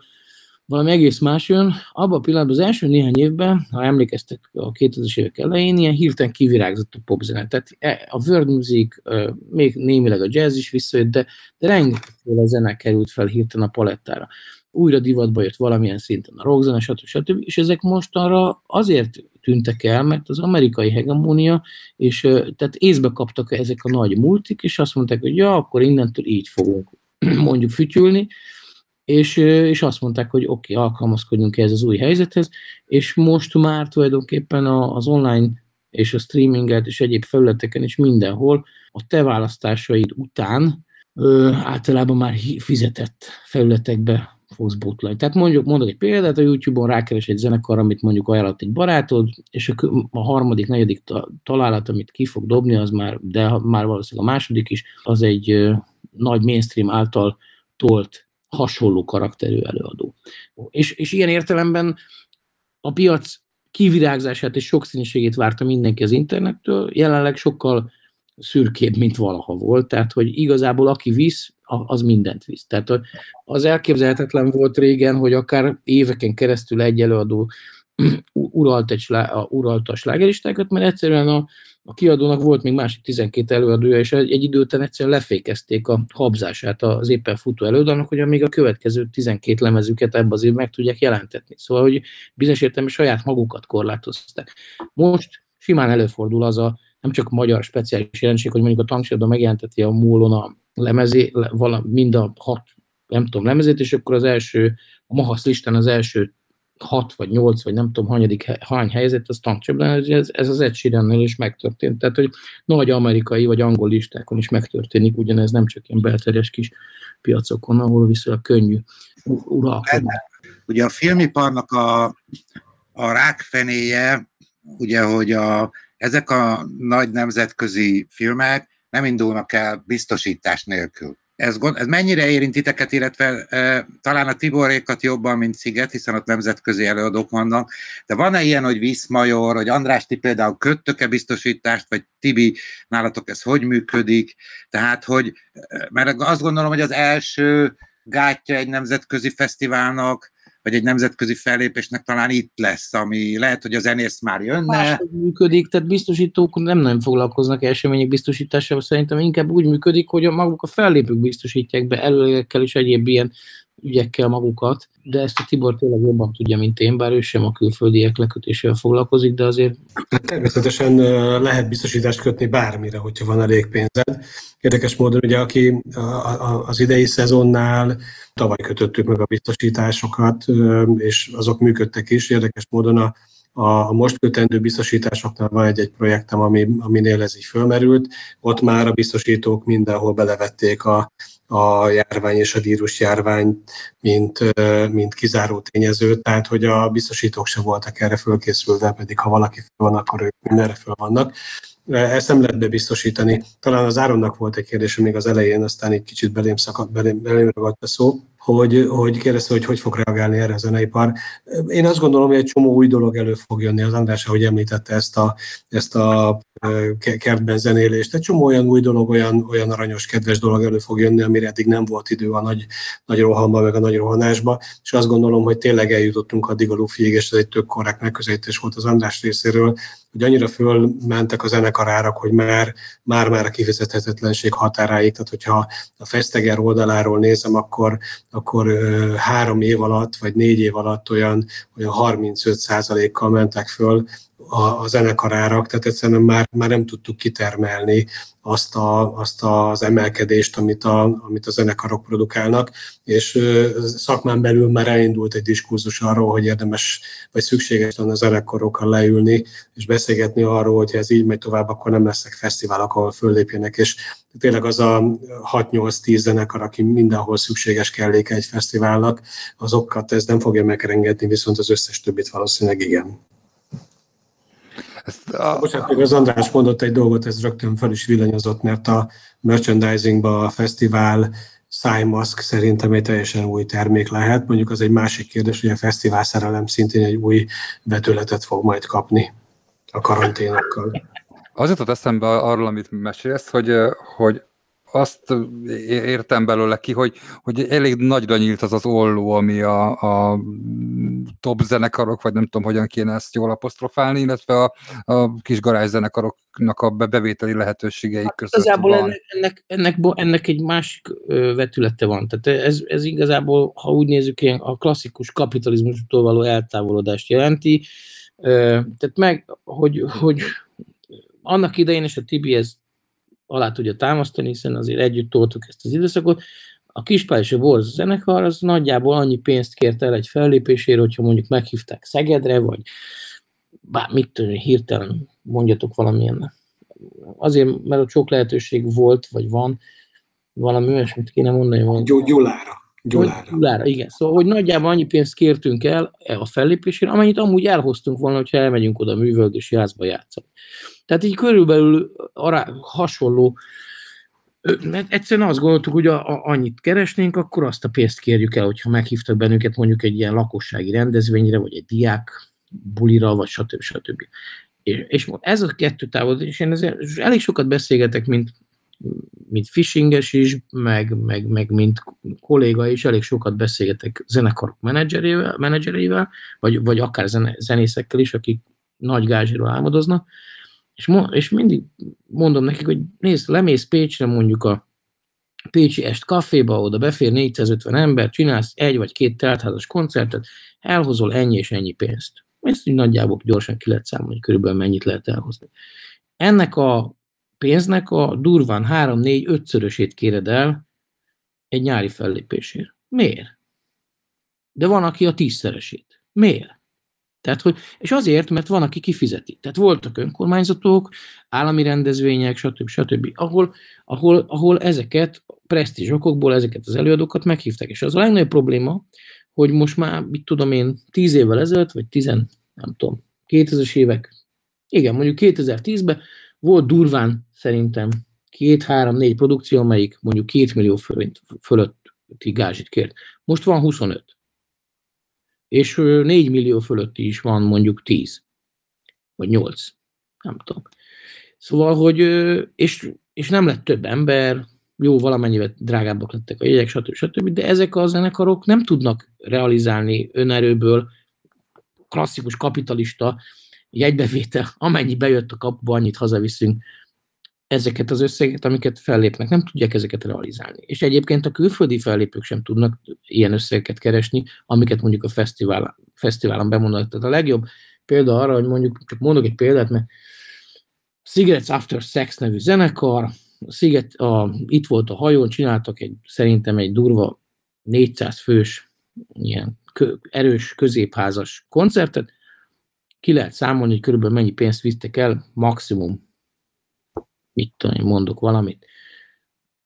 valami egész más jön. Abban a pillanatban az első néhány évben, ha emlékeztek a 2000-es évek elején, ilyen hirtelen kivirágzott a popzene. Tehát e, a world music, még némileg a jazz is visszajött, de, de rengeteg zene került fel hirtelen a palettára. Újra divatba jött valamilyen szinten a rockzene, stb. stb. És ezek mostanra azért tűntek el, mert az amerikai hegemónia, és tehát észbe kaptak ezek a nagy multik, és azt mondták, hogy ja, akkor innentől így fogunk mondjuk fütyülni, és, és azt mondták, hogy oké, okay, alkalmazkodjunk ez az új helyzethez, és most már tulajdonképpen az online és a streaminget és egyéb felületeken is mindenhol a te választásaid után ö, általában már fizetett felületekbe fogsz botlani. Tehát mondjuk, mondok egy példát, a YouTube-on rákeres egy zenekar, amit mondjuk ajánlott egy barátod, és a, a harmadik, negyedik találat, amit ki fog dobni, az már, de már valószínűleg a második is, az egy ö, nagy mainstream által tolt hasonló karakterű előadó. És, és ilyen értelemben a piac kivirágzását és sokszínűségét várta mindenki az internettől, jelenleg sokkal szürkébb, mint valaha volt, tehát hogy igazából aki visz, az mindent visz. Tehát az elképzelhetetlen volt régen, hogy akár éveken keresztül egy előadó uralt, egy slá, uralt a slágeristákat, mert egyszerűen a, a kiadónak volt még másik 12 előadója, és egy, egy idő után egyszerűen lefékezték a habzását az éppen futó előadónak, hogy még a következő 12 lemezüket ebbe az évben meg tudják jelentetni. Szóval, hogy bizonyos értelemben saját magukat korlátozták. Most simán előfordul az a nem csak magyar speciális jelenség, hogy mondjuk a tanksadban megjelenteti a múlon a lemezé, mind a hat, nem tudom, lemezét, és akkor az első, a Mahasz listán az első hat vagy nyolc, vagy nem tudom, hanyadik, hány helyzet, az tankcsapdán, ez, ez az Ed is megtörtént. Tehát, hogy nagy amerikai vagy angol listákon is megtörténik, ugyanez nem csak ilyen belterjes kis piacokon, ahol viszonylag könnyű uralkodni. Ugye a filmiparnak a, a rákfenéje, ugye, hogy a, ezek a nagy nemzetközi filmek nem indulnak el biztosítás nélkül ez, ez mennyire érint titeket, illetve e, talán a Tiborékat jobban, mint Sziget, hiszen ott nemzetközi előadók vannak, de van-e ilyen, hogy Viszmajor, hogy András, ti például köttök-e biztosítást, vagy Tibi, nálatok ez hogy működik? Tehát, hogy, mert azt gondolom, hogy az első gátja egy nemzetközi fesztiválnak, vagy egy nemzetközi fellépésnek talán itt lesz, ami lehet, hogy a zenész már jönne. Máshogy működik, tehát biztosítók nem nagyon foglalkoznak események biztosításával, szerintem inkább úgy működik, hogy a maguk a fellépők biztosítják be előlegekkel és egyéb ilyen ügyekkel magukat, de ezt a Tibor tényleg jobban tudja, mint én, bár ő sem a külföldiek lekötésével foglalkozik, de azért... Hát természetesen lehet biztosítást kötni bármire, hogyha van elég pénzed. Érdekes módon ugye, aki az idei szezonnál tavaly kötöttük meg a biztosításokat, és azok működtek is. Érdekes módon a a, most kötendő biztosításoknál van egy-egy projektem, ami, aminél ez így fölmerült. Ott már a biztosítók mindenhol belevették a, a járvány és a vírus járvány, mint, mint kizáró tényező, tehát hogy a biztosítók sem voltak erre fölkészülve, pedig ha valaki föl van, akkor ők mindenre föl vannak. Ezt nem lehet bebiztosítani. Talán az Áronnak volt egy kérdése még az elején, aztán egy kicsit belém, szakadt, belém, belém ragadt a szó hogy, hogy kérdezte, hogy hogy fog reagálni erre a zeneipar. Én azt gondolom, hogy egy csomó új dolog elő fog jönni. Az András, ahogy említette ezt a, ezt a kertben zenélést. Egy csomó olyan új dolog, olyan, olyan aranyos, kedves dolog elő fog jönni, amire eddig nem volt idő a nagy, nagy rohamban, meg a nagy rohanásba, és azt gondolom, hogy tényleg eljutottunk addig a lufiig, és ez egy tök korrekt megközelítés volt az András részéről, hogy annyira fölmentek a zenekarárak, hogy már, már, már a kifizethetetlenség határáig, tehát hogyha a Festeger oldaláról nézem, akkor, akkor három év alatt, vagy négy év alatt olyan, olyan 35 kal mentek föl a, a zenekarárak, tehát egyszerűen már, már nem tudtuk kitermelni azt, a, azt az emelkedést, amit a, amit a zenekarok produkálnak, és szakmán belül már elindult egy diskurzus arról, hogy érdemes vagy szükséges lenne a zenekarokkal leülni, és beszélgetni arról, hogy ez így megy tovább, akkor nem lesznek fesztiválok, ahol föllépjenek, és tényleg az a 6-8-10 zenekar, aki mindenhol szükséges kelléke egy fesztiválnak, azokat ez nem fogja megrengetni, viszont az összes többit valószínűleg igen. Ezt a... Bocsánat, még az András mondott egy dolgot, ez rögtön fel is villanyozott, mert a merchandisingba a fesztivál szájmaszk szerintem egy teljesen új termék lehet. Mondjuk az egy másik kérdés, hogy a fesztivál szerelem szintén egy új vetületet fog majd kapni a karanténokkal. Az jutott eszembe arról, amit mesélsz, hogy, hogy azt értem belőle ki, hogy, hogy elég nagyra nyílt az az olló, ami a, a top zenekarok, vagy nem tudom, hogyan kéne ezt jól apostrofálni, illetve a, a kis garázs zenekaroknak a bevételi lehetőségei hát között Igazából van. Ennek, ennek, ennek, ennek egy másik vetülete van. Tehát ez, ez igazából, ha úgy nézzük, ilyen a klasszikus kapitalizmustól való eltávolodást jelenti. Tehát meg, hogy, hogy annak idején, és a Tibi ezt alá tudja támasztani, hiszen azért együtt toltuk ezt az időszakot. A Kispál és a Borz zenekar az nagyjából annyi pénzt kért el egy fellépésére, hogyha mondjuk meghívták Szegedre, vagy bár mit tudom, hirtelen mondjatok valamilyen. Azért, mert ott sok lehetőség volt, vagy van, valami olyasmit kéne mondani. Hogy... Gyulára. Gyulára. Gyulára, igen. Szóval, hogy nagyjából annyi pénzt kértünk el a fellépésére, amennyit amúgy elhoztunk volna, hogyha elmegyünk oda a művöldési házba játszani. Tehát így körülbelül ará, hasonló, mert egyszerűen azt gondoltuk, hogy a, a, annyit keresnénk, akkor azt a pénzt kérjük el, hogyha meghívtak bennünket mondjuk egy ilyen lakossági rendezvényre, vagy egy diák bulira, vagy stb. stb. És, és ez a kettő távol, és én és elég sokat beszélgetek, mint, mint fishinges is, meg, meg, meg mint kolléga is, elég sokat beszélgetek zenekarok menedzserével, menedzserével vagy, vagy akár zene, zenészekkel is, akik nagy gázsiról álmodoznak, és, mo- és mindig mondom nekik, hogy nézd, lemész Pécsre mondjuk a Pécsi Est kaféba, oda befér 450 ember, csinálsz egy vagy két teltházas koncertet, elhozol ennyi és ennyi pénzt. Ezt így nagyjából gyorsan ki lehet számolni, körülbelül mennyit lehet elhozni. Ennek a pénznek a durván 3-4-5-szörösét kéred el egy nyári fellépésért. Miért? De van, aki a tízszeresét. Miért? Tehát, hogy, és azért, mert van, aki kifizeti. Tehát voltak önkormányzatok, állami rendezvények, stb. stb. Ahol, ahol, ahol ezeket presztízs okokból ezeket az előadókat meghívták. És az a legnagyobb probléma, hogy most már, mit tudom én, tíz évvel ezelőtt, vagy tizen, nem tudom, 2000-es évek, igen, mondjuk 2010-ben volt durván szerintem két, három, négy produkció, amelyik mondjuk két millió forint fölötti gázsit kért. Most van 25 és 4 millió fölötti is van mondjuk 10, vagy 8, nem tudom. Szóval, hogy, és, és nem lett több ember, jó, valamennyivel drágábbak lettek a jegyek, stb. stb., de ezek a zenekarok nem tudnak realizálni önerőből klasszikus kapitalista jegybevétel, amennyi bejött a kapuba, annyit hazaviszünk, ezeket az összegeket, amiket fellépnek, nem tudják ezeket realizálni. És egyébként a külföldi fellépők sem tudnak ilyen összegeket keresni, amiket mondjuk a fesztiválon, fesztiválon bemondanak. Tehát a legjobb példa arra, hogy mondjuk, csak mondok egy példát, mert Cigarettes After Sex nevű zenekar, a Sziget, a, itt volt a hajón, csináltak egy, szerintem egy durva 400 fős, ilyen kö, erős, középházas koncertet, ki lehet számolni, hogy körülbelül mennyi pénzt visztek el, maximum mit tudom én, mondok valamit,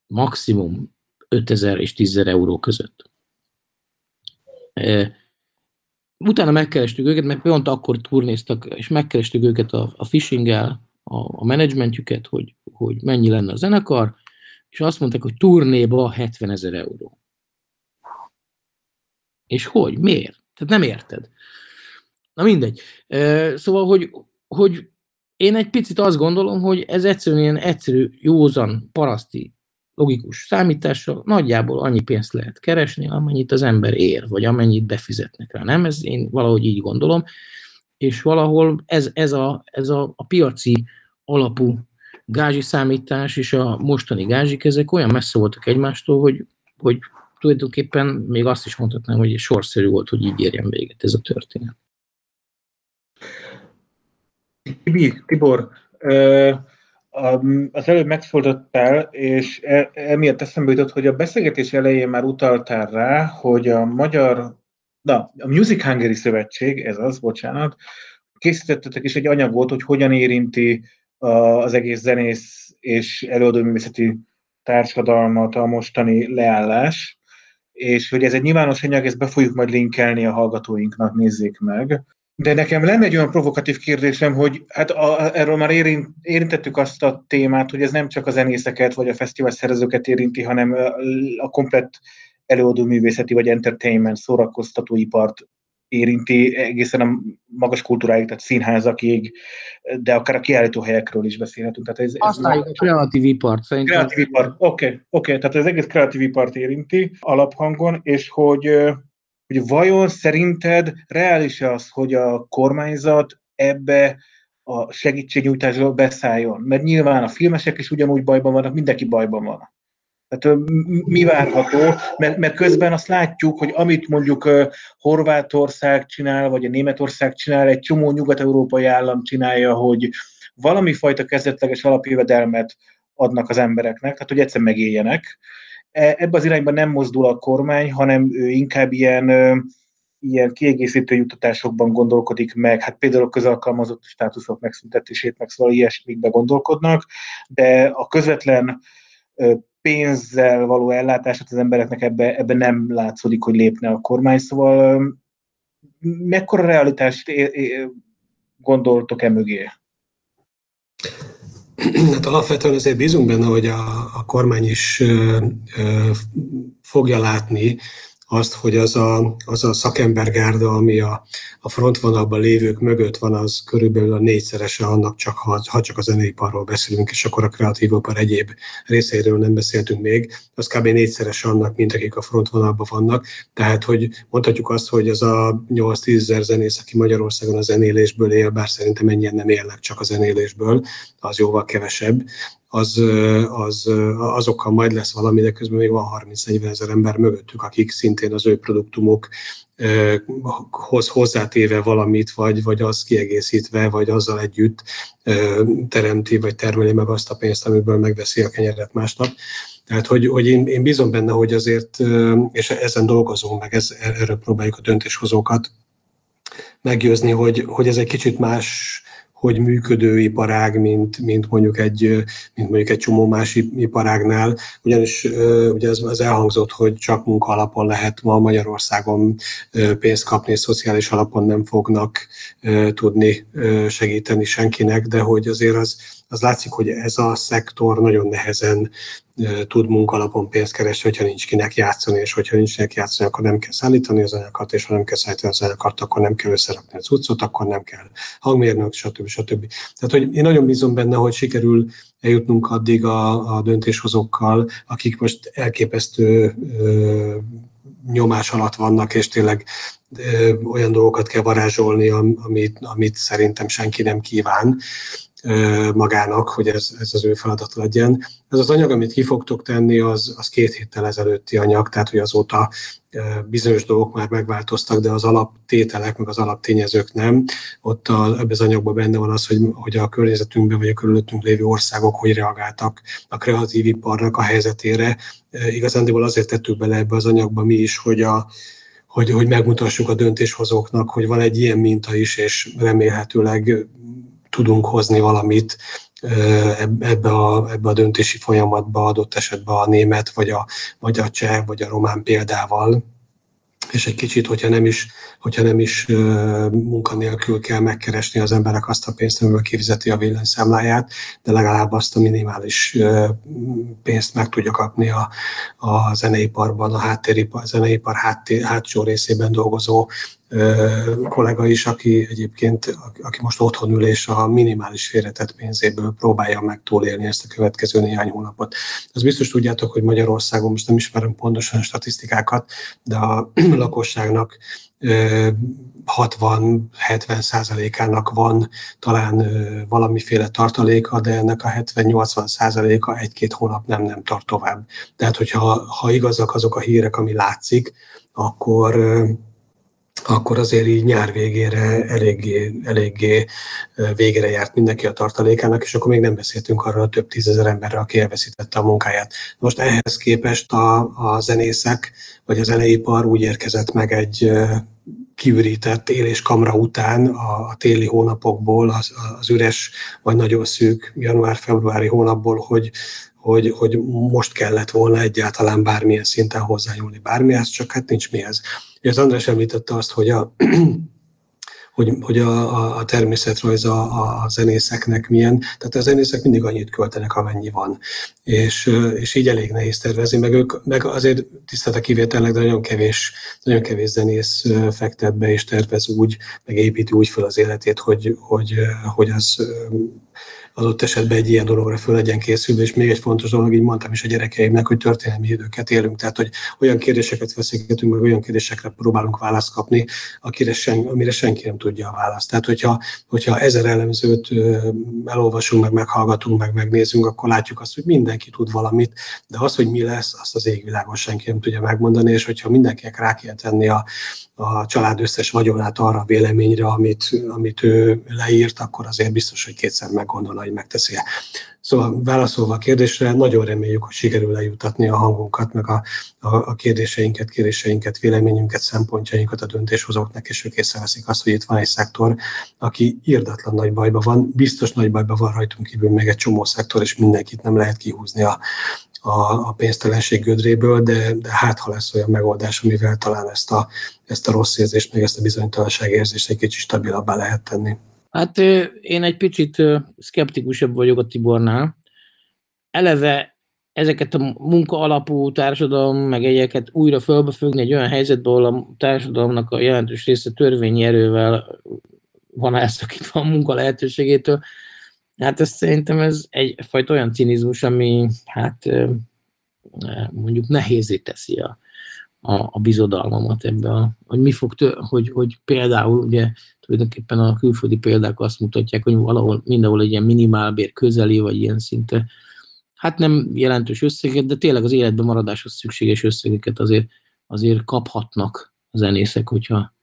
maximum 5000 és 10 euró között. Utána megkerestük őket, mert pont akkor turnéztak, és megkerestük őket a, a phishing-el, a, a menedzsmentjüket, hogy, hogy mennyi lenne a zenekar, és azt mondták, hogy turnéba 70 ezer euró. És hogy? Miért? Tehát nem érted. Na mindegy. Szóval, hogy, hogy én egy picit azt gondolom, hogy ez egyszerűen ilyen egyszerű, józan, paraszti, logikus számítással nagyjából annyi pénzt lehet keresni, amennyit az ember ér, vagy amennyit befizetnek rá. Nem? Ez én valahogy így gondolom. És valahol ez, ez, a, ez a, a piaci alapú gázsi számítás és a mostani gázsik, ezek olyan messze voltak egymástól, hogy, hogy tulajdonképpen még azt is mondhatnám, hogy sorszerű volt, hogy így érjen véget ez a történet. Tibi, Tibor, az előbb megszólítottál, és e, emiatt eszembe jutott, hogy a beszélgetés elején már utaltál rá, hogy a magyar, na, a Music Hungary Szövetség, ez az, bocsánat, készítettetek is egy anyagot, hogy hogyan érinti az egész zenész és előadóművészeti társadalmat a mostani leállás, és hogy ez egy nyilvános anyag, ezt be fogjuk majd linkelni a hallgatóinknak, nézzék meg. De nekem lenne egy olyan provokatív kérdésem, hogy hát a, erről már érint, érintettük azt a témát, hogy ez nem csak a zenészeket vagy a fesztivál szervezőket érinti, hanem a komplet előadó művészeti vagy entertainment szórakoztatóipart érinti egészen a magas kultúráig, tehát színházakig, de akár a kiállító helyekről is beszélhetünk. Tehát ez, ez a kreatív ipart szerintem. Kreatív ipart, oké, okay, oké, okay. tehát ez egész kreatív ipart érinti alaphangon, és hogy hogy vajon szerinted reális-e az, hogy a kormányzat ebbe a segítségnyújtásba beszálljon? Mert nyilván a filmesek is ugyanúgy bajban vannak, mindenki bajban van. Tehát mi várható? Mert, mert közben azt látjuk, hogy amit mondjuk Horvátország csinál, vagy a Németország csinál, egy csomó nyugat-európai állam csinálja, hogy valami fajta kezdetleges alapjövedelmet adnak az embereknek, tehát hogy egyszer megéljenek, ebbe az irányba nem mozdul a kormány, hanem ő inkább ilyen, ilyen kiegészítő juttatásokban gondolkodik meg, hát például a közalkalmazott státuszok megszüntetését, meg szóval ilyesmikbe gondolkodnak, de a közvetlen pénzzel való ellátását az embereknek ebbe, ebbe nem látszódik, hogy lépne a kormány, szóval mekkora realitást gondoltok e mögé? Hát alapvetően azért bízunk benne, hogy a, a kormány is ö, ö, fogja látni azt, hogy az a, az a szakembergárda, ami a, a frontvonalban lévők mögött van, az körülbelül a négyszerese annak, csak ha, ha csak a zeneiparról beszélünk, és akkor a kreatív ipar egyéb részeiről nem beszéltünk még, az kb. négyszerese annak, mint akik a frontvonalban vannak. Tehát, hogy mondhatjuk azt, hogy az a 8-10 ezer zenész, aki Magyarországon a zenélésből él, bár szerintem ennyien nem élnek csak a zenélésből, az jóval kevesebb, az, az, azokkal majd lesz valami, de közben még van 30-40 ezer ember mögöttük, akik szintén az ő produktumok hoz hozzátéve valamit, vagy, vagy az kiegészítve, vagy azzal együtt teremti, vagy termeli meg azt a pénzt, amiből megveszi a kenyeret másnap. Tehát, hogy, hogy én, én bízom benne, hogy azért, és ezen dolgozunk meg, ez, erről próbáljuk a döntéshozókat meggyőzni, hogy, hogy ez egy kicsit más hogy működő iparág, mint, mint, mondjuk egy, mint mondjuk egy csomó más iparágnál, ugyanis ugye ez, ez elhangzott, hogy csak munka alapon lehet ma Magyarországon pénzt kapni, és szociális alapon nem fognak tudni segíteni senkinek, de hogy azért az, az látszik, hogy ez a szektor nagyon nehezen tud munkalapon pénzt keresni, hogyha nincs kinek játszani, és hogyha nincs kinek játszani, akkor nem kell szállítani az anyagokat, és ha nem kell szállítani az anyagokat, akkor nem kell összerakni az utcot, akkor nem kell hangmérnök, stb. stb. Tehát, hogy én nagyon bízom benne, hogy sikerül eljutnunk addig a, a döntéshozókkal, akik most elképesztő ö, nyomás alatt vannak, és tényleg ö, olyan dolgokat kell varázsolni, amit, amit szerintem senki nem kíván magának, hogy ez, ez az ő feladat legyen. Ez az anyag, amit ki fogtok tenni, az, az két héttel ezelőtti anyag, tehát hogy azóta bizonyos dolgok már megváltoztak, de az alaptételek, meg az alaptényezők nem. Ott a, ebben az anyagban benne van az, hogy, hogy a környezetünkben vagy a körülöttünk lévő országok hogy reagáltak a kreatív iparnak a helyzetére. Igazándiból azért tettük bele ebbe az anyagba mi is, hogy a, hogy, hogy megmutassuk a döntéshozóknak, hogy van egy ilyen minta is, és remélhetőleg tudunk hozni valamit ebbe a, ebbe a döntési folyamatba, adott esetben a német, vagy a, vagy a cseh, vagy a román példával, és egy kicsit, hogyha nem is, hogyha nem is munkanélkül kell megkeresni az emberek azt a pénzt, amiből kifizeti a villanyszámláját, de legalább azt a minimális pénzt meg tudja kapni a, a zeneiparban, a háttéripar, a zeneipar háttér, hátsó részében dolgozó kollega is, aki egyébként, aki most otthon ül és a minimális félretett pénzéből próbálja meg túlélni ezt a következő néhány hónapot. Az biztos tudjátok, hogy Magyarországon, most nem ismerem pontosan a statisztikákat, de a lakosságnak 60-70 százalékának van talán valamiféle tartaléka, de ennek a 70-80 százaléka egy-két hónap nem, nem tart tovább. Tehát, hogyha ha igazak azok a hírek, ami látszik, akkor akkor azért így nyár végére eléggé, eléggé végére járt mindenki a tartalékának, és akkor még nem beszéltünk arról a több tízezer emberre, aki elveszítette a munkáját. Most ehhez képest a, a zenészek, vagy az zeneipar úgy érkezett meg egy kiürített él és kamra után a, a téli hónapokból, az, az üres vagy nagyon szűk január-februári hónapból, hogy, hogy, hogy most kellett volna egyáltalán bármilyen szinten hozzányúlni bármihez, csak hát nincs mihez. Az András említette azt, hogy a, hogy, hogy a, a, a természetrajz a, a zenészeknek milyen. Tehát a zenészek mindig annyit költenek, amennyi van. És, és így elég nehéz tervezni, meg ők, meg azért tisztelt a kivételnek, de nagyon kevés, nagyon kevés zenész fektet be és tervez úgy, meg építi úgy fel az életét, hogy, hogy, hogy az adott esetben egy ilyen dologra föl legyen készülve, és még egy fontos dolog, így mondtam is a gyerekeimnek, hogy történelmi időket élünk, tehát hogy olyan kérdéseket veszélygetünk, meg olyan kérdésekre próbálunk választ kapni, akire sen, amire senki nem tudja a választ. Tehát, hogyha, hogyha ezer elemzőt elolvasunk, meg meghallgatunk, meg megnézünk, akkor látjuk azt, hogy mindenki tud valamit, de az, hogy mi lesz, azt az égvilágon senki nem tudja megmondani, és hogyha mindenkinek rá kell tenni a, a család összes vagyonát arra a véleményre, amit, amit ő leírt, akkor azért biztos, hogy kétszer meggondolna, hogy megteszi -e. Szóval válaszolva a kérdésre, nagyon reméljük, hogy sikerül eljutatni a hangunkat, meg a, a, a kérdéseinket, kérdéseinket, véleményünket, szempontjainkat a döntéshozóknak, és ők észreveszik azt, hogy itt van egy szektor, aki írdatlan nagy bajban van, biztos nagy bajban van rajtunk kívül még egy csomó szektor, és mindenkit nem lehet kihúzni a, a, a pénztelenség gödréből, de, de hát ha lesz olyan megoldás, amivel talán ezt a, ezt a rossz érzést, meg ezt a bizonytalanság érzést egy kicsit stabilabbá lehet tenni. Hát én egy picit szkeptikusabb vagyok a Tibornál. Eleve ezeket a munka alapú társadalom, meg egyeket újra fölbefögni egy olyan helyzetbe, ahol a társadalomnak a jelentős része törvényi erővel van elszakítva a munka lehetőségétől, Hát ez szerintem ez egyfajta olyan cinizmus, ami hát mondjuk nehézé teszi a, a, a bizodalmamat ebbe, hogy mi fog, tő, hogy, hogy például ugye tulajdonképpen a külföldi példák azt mutatják, hogy valahol mindenhol egy ilyen minimálbér közeli, vagy ilyen szinte, hát nem jelentős összeget, de tényleg az életben maradáshoz szükséges összegeket azért, azért kaphatnak a zenészek, hogyha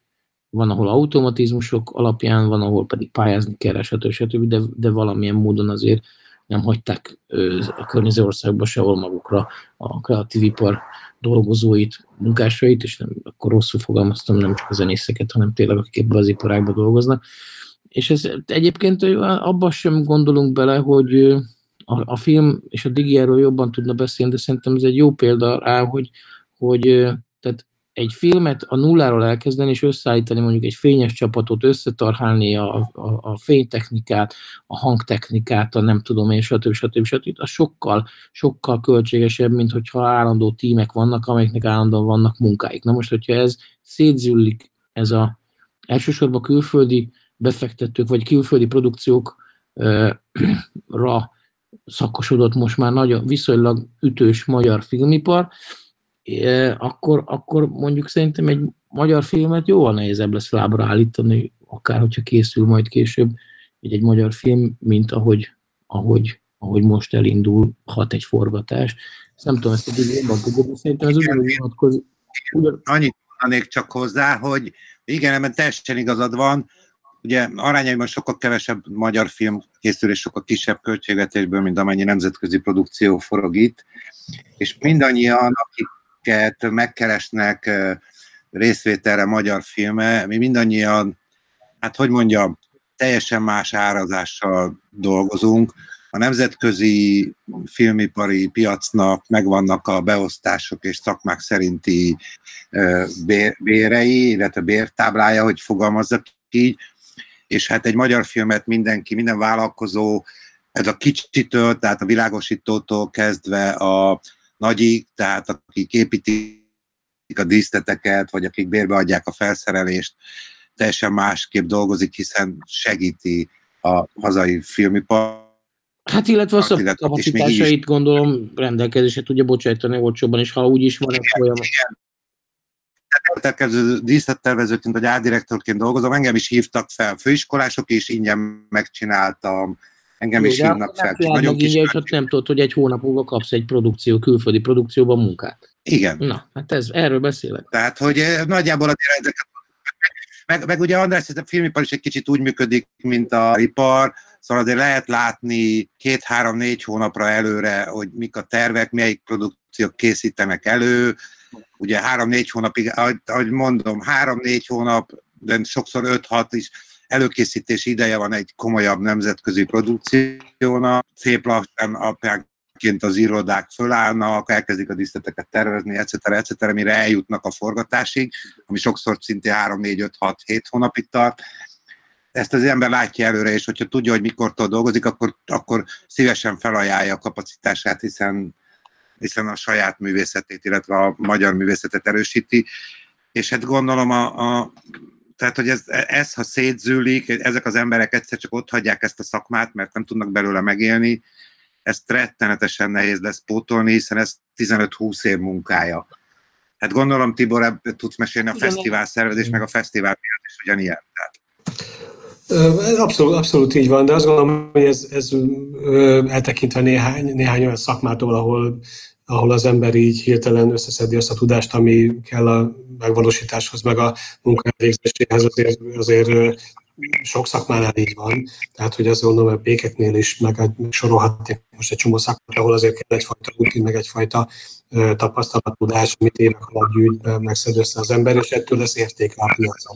van, ahol automatizmusok alapján, van, ahol pedig pályázni kell, stb. stb. De, de valamilyen módon azért nem hagyták a környező országba sehol magukra a kreatív ipar dolgozóit, munkásait, és nem, akkor rosszul fogalmaztam, nem csak a zenészeket, hanem tényleg akik ebben az iparágban dolgoznak. És ez egyébként abban sem gondolunk bele, hogy a, a film és a Digi erről jobban tudna beszélni, de szerintem ez egy jó példa rá, hogy, hogy tehát egy filmet a nulláról elkezdeni, és összeállítani mondjuk egy fényes csapatot, összetarhálni a, a, a fénytechnikát, a hangtechnikát, a nem tudom én, stb. stb. stb. az sokkal, sokkal költségesebb, mint hogyha állandó tímek vannak, amelyeknek állandóan vannak munkáik. Na most, hogyha ez szétzüllik, ez a elsősorban külföldi befektetők, vagy külföldi produkciókra szakosodott most már nagyon viszonylag ütős magyar filmipar, akkor, akkor mondjuk szerintem egy magyar filmet jóval nehezebb lesz lábra állítani, akár hogyha készül majd később egy, egy magyar film, mint ahogy, ahogy, ahogy most elindul hat egy forgatás. Ezt nem tudom, ezt eddig jobban tudod, szerintem ez ugyanúgy vonatkozik. Ugyan... Annyit mondanék csak hozzá, hogy igen, ebben teljesen igazad van, ugye arányaiban sokkal kevesebb magyar film készül, és sokkal kisebb költségvetésből, mint amennyi nemzetközi produkció forog itt, és mindannyian, akik akiket megkeresnek részvételre magyar filme, mi mindannyian, hát hogy mondjam, teljesen más árazással dolgozunk. A nemzetközi filmipari piacnak megvannak a beosztások és szakmák szerinti bérei, illetve bértáblája, hogy fogalmazzak így, és hát egy magyar filmet mindenki, minden vállalkozó, ez a kicsitől, tehát a világosítótól kezdve a nagyik, tehát akik építik a díszleteket, vagy akik bérbeadják a felszerelést, teljesen másképp dolgozik, hiszen segíti a hazai filmipar. Hát illetve a kapacitásait gondolom rendelkezésre tudja bocsájtani olcsóban, és ha úgy is van egy folyamat. Tervező díszlettervezőként, vagy árdirektorként dolgozom, engem is hívtak fel főiskolások, és ingyen megcsináltam Engem Jó, is hívnak fel. Nagyon kis ingyen, hogy nem tudod, hogy egy hónap múlva kapsz egy produkció, külföldi produkcióban munkát. Igen. Na, hát ez, erről beszélek. Tehát, hogy eh, nagyjából azért ezeket Meg, meg ugye András, ez a filmipar is egy kicsit úgy működik, mint a ipar, szóval azért lehet látni két-három-négy hónapra előre, hogy mik a tervek, melyik produkciók készítenek elő, ugye három-négy hónapig, ahogy mondom, három-négy hónap, de sokszor öt-hat is előkészítési ideje van egy komolyabb nemzetközi produkciónak, szép lassan apjánként az irodák fölállnak, elkezdik a díszleteket tervezni, etc., etc., mire eljutnak a forgatásig, ami sokszor szintén 3, 4, 5, 6, 7 hónapig tart. Ezt az ember látja előre, és hogyha tudja, hogy mikortól dolgozik, akkor, akkor szívesen felajánlja a kapacitását, hiszen, hiszen a saját művészetét, illetve a magyar művészetet erősíti. És hát gondolom a, a tehát, hogy ez, ez, ha szétzűlik, ezek az emberek egyszer csak ott hagyják ezt a szakmát, mert nem tudnak belőle megélni, ezt rettenetesen nehéz lesz pótolni, hiszen ez 15-20 év munkája. Hát gondolom, Tibor, ebből tudsz mesélni a Igen. fesztivál szervezés, meg a fesztivál miatt is ugyanilyen. Tehát. Abszolút, abszolút így van, de azt gondolom, hogy ez, ez eltekintve néhány, néhány olyan szakmától, ahol ahol az ember így hirtelen összeszedi azt a tudást, ami kell a megvalósításhoz, meg a munkavégzéséhez, azért, azért sok szakmánál így van. Tehát, hogy azt gondolom, hogy a békeknél is meg, meg sorolhatnék most egy csomó szakmát, ahol azért kell egyfajta rutin, meg egyfajta tapasztalat, tudás, amit évek alatt gyűjt, megszed össze az ember, és ettől lesz értéke a piacon.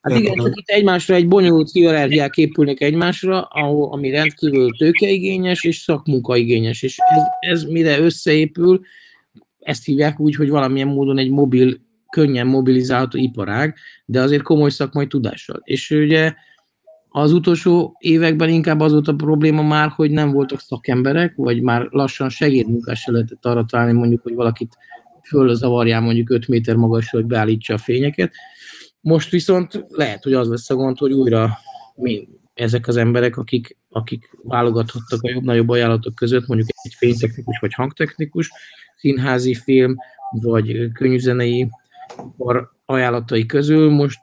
Hát igen, csak itt egymásra egy bonyolult hierarchiák épülnek egymásra, ahol, ami rendkívül tőkeigényes és szakmunkaigényes, és ez, ez mire összeépül, ezt hívják úgy, hogy valamilyen módon egy mobil, könnyen mobilizálható iparág, de azért komoly szakmai tudással. És ugye az utolsó években inkább az volt a probléma már, hogy nem voltak szakemberek, vagy már lassan segédmunkás se lehetett arra találni, mondjuk, hogy valakit fölzavarjál mondjuk 5 méter magasra, hogy beállítsa a fényeket, most viszont lehet, hogy az lesz a gond, hogy újra mi, ezek az emberek, akik, akik válogathattak a jobb-nagyobb ajánlatok között, mondjuk egy fénytechnikus vagy hangtechnikus, színházi film, vagy könyvzenei ajánlatai közül most,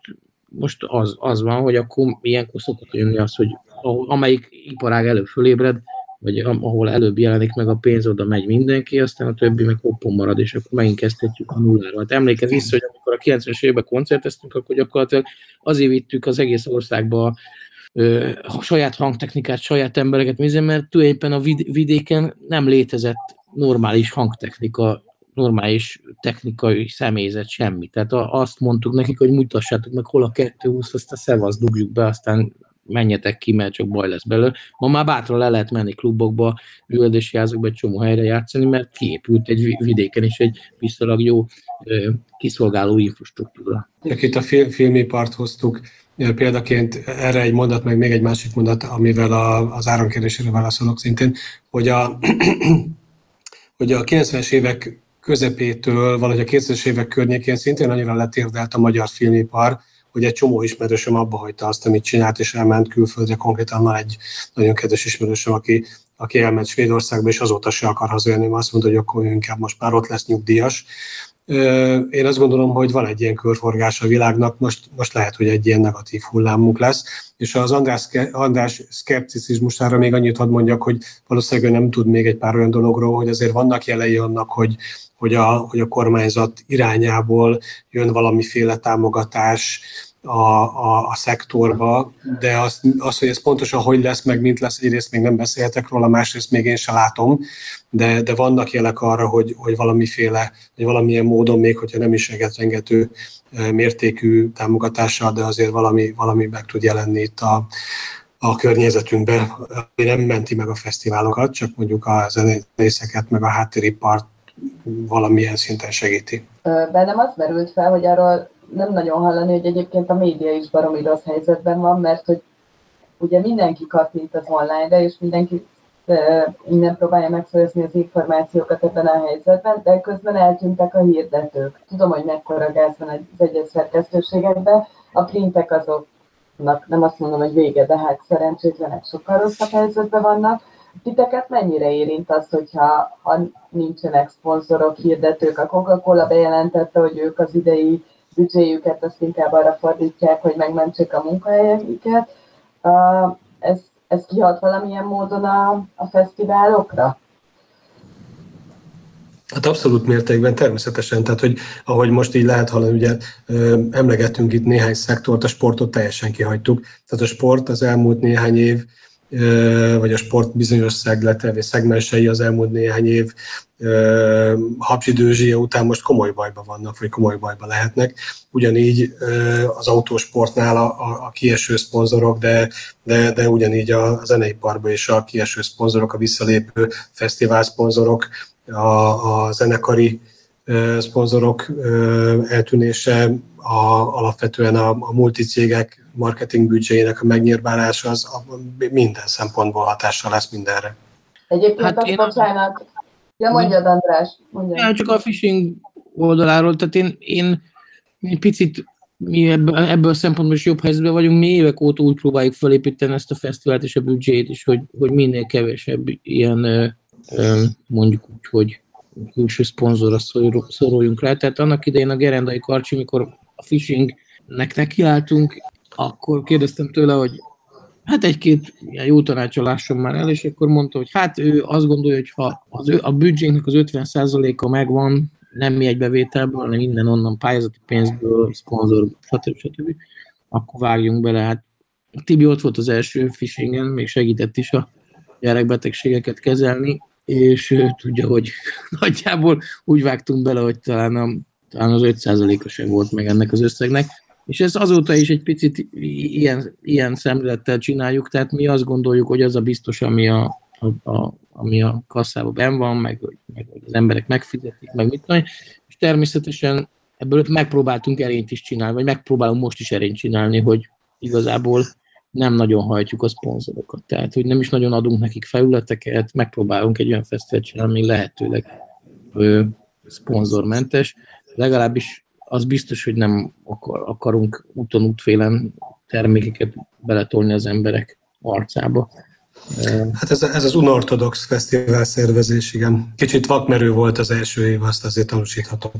most az, az van, hogy akkor ilyenkor szokott jönni az, hogy amelyik iparág előbb fölébred, vagy ahol előbb jelenik meg a pénz, oda megy mindenki, aztán a többi meg hoppon marad, és akkor megint kezdhetjük a nulláról. Hát emlékezz vissza, hogy amikor a 90-es években koncerteztünk, akkor gyakorlatilag azért vittük az egész országba a saját hangtechnikát, saját embereket, mert tulajdonképpen a vidéken nem létezett normális hangtechnika, normális technikai személyzet, semmi. Tehát azt mondtuk nekik, hogy mutassátok meg, hol a 220, azt a szevasz dugjuk be, aztán menjetek ki, mert csak baj lesz belőle. Ma már bátran le lehet menni klubokba, műveldési házakba egy csomó helyre játszani, mert kiépült egy vidéken is egy viszonylag jó kiszolgáló infrastruktúra. Itt a filmipart hoztuk példaként erre egy mondat, meg még egy másik mondat, amivel a, az áramkérdésére válaszolok szintén, hogy a, hogy a 90-es évek közepétől, valahogy a 2000-es évek környékén szintén annyira letérdelt a magyar filmipar, hogy egy csomó ismerősöm abba hagyta azt, amit csinált, és elment külföldre. Konkrétan van egy nagyon kedves ismerősöm, aki, aki elment Svédországba, és azóta se akar hazajönni, mert azt mondta, hogy akkor inkább most már ott lesz nyugdíjas. Én azt gondolom, hogy van egy ilyen körforgás a világnak, most, most lehet, hogy egy ilyen negatív hullámunk lesz, és az András, András szkepticizmusára még annyit hadd mondjak, hogy valószínűleg nem tud még egy pár olyan dologról, hogy azért vannak jelei annak, hogy, hogy a, hogy a kormányzat irányából jön valamiféle támogatás a, a, a szektorba, de az, az, hogy ez pontosan hogy lesz, meg mint lesz, egyrészt még nem beszélhetek róla, másrészt még én se látom, de, de vannak jelek arra, hogy, hogy valamiféle, vagy valamilyen módon, még hogyha nem is rengető mértékű támogatással, de azért valami, valami meg tud jelenni itt a, a környezetünkbe, ami nem menti meg a fesztiválokat, csak mondjuk a zenészeket, meg a háttéripart valamilyen szinten segíti. Bennem az merült fel, hogy arról nem nagyon hallani, hogy egyébként a média is baromi rossz helyzetben van, mert hogy ugye mindenki kattint az online-re, és mindenki innen próbálja megszerezni az információkat ebben a helyzetben, de közben eltűntek a hirdetők. Tudom, hogy mekkora gáz van az egyes szerkesztőségekben, a printek azoknak nem azt mondom, hogy vége, de hát szerencsétlenek sokkal rosszabb helyzetben vannak, Titeket mennyire érint az, hogyha ha nincsenek szponzorok, hirdetők? A Coca-Cola bejelentette, hogy ők az idei büdzséjüket azt inkább arra fordítják, hogy megmentsék a munkahelyeket. Ez, ez kihat valamilyen módon a, a fesztiválokra? Hát abszolút mértékben, természetesen. Tehát, hogy ahogy most így lehet hallani, ugye emlegettünk itt néhány szektort, a sportot teljesen kihagytuk. Tehát a sport az elmúlt néhány év, vagy a sport bizonyos szeglete, vagy szegmensei az elmúlt néhány év habzsidőzsie után most komoly bajba vannak, vagy komoly bajba lehetnek. Ugyanígy az autósportnál a, a, a kieső szponzorok, de, de, de ugyanígy a, a zeneiparban is a kieső szponzorok, a visszalépő fesztivál szponzorok, a, a zenekari szponzorok eltűnése, a, alapvetően a, a multicégek marketing büdzséjének a megnyírbálása az a, minden szempontból hatással lesz mindenre. Egyébként hát azt bocsánat, ja mondjad András, mondjad. Ja, csak a phishing oldaláról, tehát én, én, én picit mi ebből, ebből a szempontból is jobb helyzetben vagyunk, mi évek óta úgy próbáljuk felépíteni ezt a fesztivált és a büdzsét is, hogy, hogy minél kevesebb ilyen mondjuk úgy, hogy külső szponzorra szoruljunk rá. Tehát annak idején a Gerendai Karcsi, mikor a phishingnek nekiálltunk, akkor kérdeztem tőle, hogy hát egy-két ilyen jó tanácsol lásson már el, és akkor mondta, hogy hát ő azt gondolja, hogy ha az ő, a büdzsénknek az 50%-a megvan, nem mi egy bevételből, hanem innen onnan pályázati pénzből, szponzor, stb. stb. akkor vágjunk bele. Hát Tibi ott volt az első phishingen, még segített is a gyerekbetegségeket kezelni, és tudja, hogy nagyjából úgy vágtunk bele, hogy talán, a, talán az 5%-a sem volt meg ennek az összegnek, és ezt azóta is egy picit ilyen, ilyen szemlélettel csináljuk, tehát mi azt gondoljuk, hogy az a biztos, ami a, a, a, ami a kasszában ben van, meg, meg az emberek megfizetik, meg mit tudom, és természetesen ebből megpróbáltunk erényt is csinálni, vagy megpróbálunk most is erényt csinálni, hogy igazából nem nagyon hajtjuk a szponzorokat. Tehát, hogy nem is nagyon adunk nekik felületeket, megpróbálunk egy olyan fesztivált csinálni, ami lehetőleg ö, szponzormentes. Legalábbis az biztos, hogy nem akar, akarunk úton útfélen termékeket beletolni az emberek arcába. Hát ez, ez az unortodox fesztivál szervezés, igen. Kicsit vakmerő volt az első év, azt azért tanúsíthatom.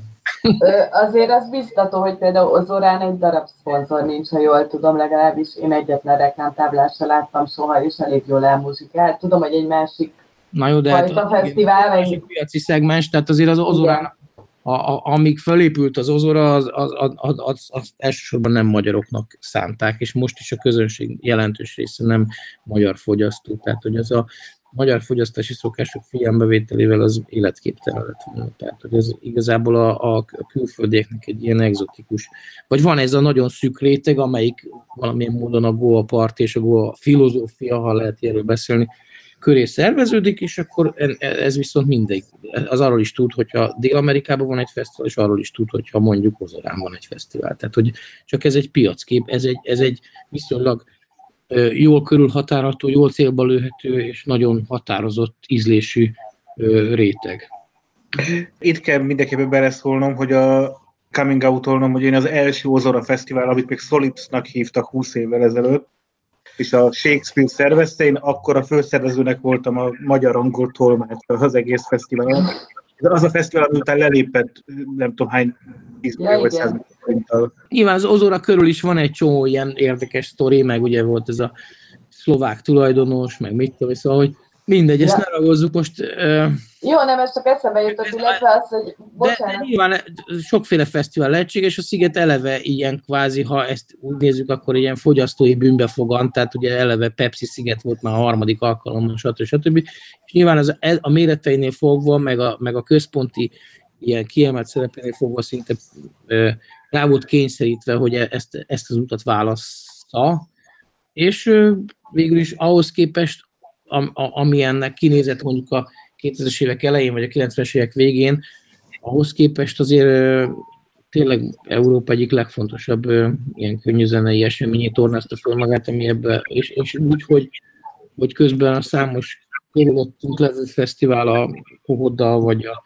Azért az biztató, hogy például Ozorán egy darab szponzor nincs, ha jól tudom, legalábbis én egyetlen reklámtáblát se láttam soha, és elég jól elmuzsikált. Tudom, hogy egy másik Na jó, de hát fesztivál, egy másik piaci szegmens, tehát azért az Ozorán, a, a, amíg fölépült az Ozora, az, az, az, az, az, elsősorban nem magyaroknak szánták, és most is a közönség jelentős része nem magyar fogyasztó. Tehát, hogy az a magyar fogyasztási szokások figyelembevételével az életképtelen lett volna. Tehát, hogy ez igazából a, a külföldieknek egy ilyen egzotikus, vagy van ez a nagyon szűk réteg, amelyik valamilyen módon a Goa part és a Goa filozófia, ha lehet erről beszélni, köré szerveződik, és akkor ez viszont mindegy. Az arról is tud, hogyha Dél-Amerikában van egy fesztivál, és arról is tud, hogyha mondjuk Hozorán van egy fesztivál. Tehát, hogy csak ez egy piackép, ez egy, ez egy viszonylag jól körülhatárható, jól célba lőhető és nagyon határozott ízlésű réteg. Itt kell mindenképpen beleszólnom, hogy a coming out hogy én az első Ozora Fesztivál, amit még Solipsnak hívtak 20 évvel ezelőtt, és a Shakespeare szervezte, én akkor a főszervezőnek voltam a magyar angol tolmács az egész fesztiválon. Az a fesztivál, ami után lelépett, nem tudom hány, 10 ja, vagy 100 Nyilván az Ozora körül is van egy csomó ilyen érdekes sztori, meg ugye volt ez a szlovák tulajdonos, meg mit tudom, szóval, hogy mindegy, ezt ja. ne ragozzuk most. Uh, Jó, nem, ez csak eszembe jutott, illetve az, hogy bocsánat. De, de nyilván sokféle fesztivál lehetséges, a sziget eleve ilyen kvázi, ha ezt úgy nézzük, akkor ilyen fogyasztói bűnbe fogant, tehát ugye eleve Pepsi sziget volt már a harmadik alkalommal, stb. stb. És nyilván az, a méreteinél fogva, meg a, meg a központi ilyen kiemelt szerepénél fogva szinte rá volt kényszerítve, hogy e- ezt, ezt az utat választa, és végül is ahhoz képest, ami ennek kinézett mondjuk a 2000-es évek elején, vagy a 90-es évek végén, ahhoz képest azért tényleg Európa egyik legfontosabb ilyen könnyűzenei eseményét tornázta fel magát, ami ebbe, és, és úgy, hogy, hogy közben a számos körülöttünk levő fesztivál a Pohoddal, vagy a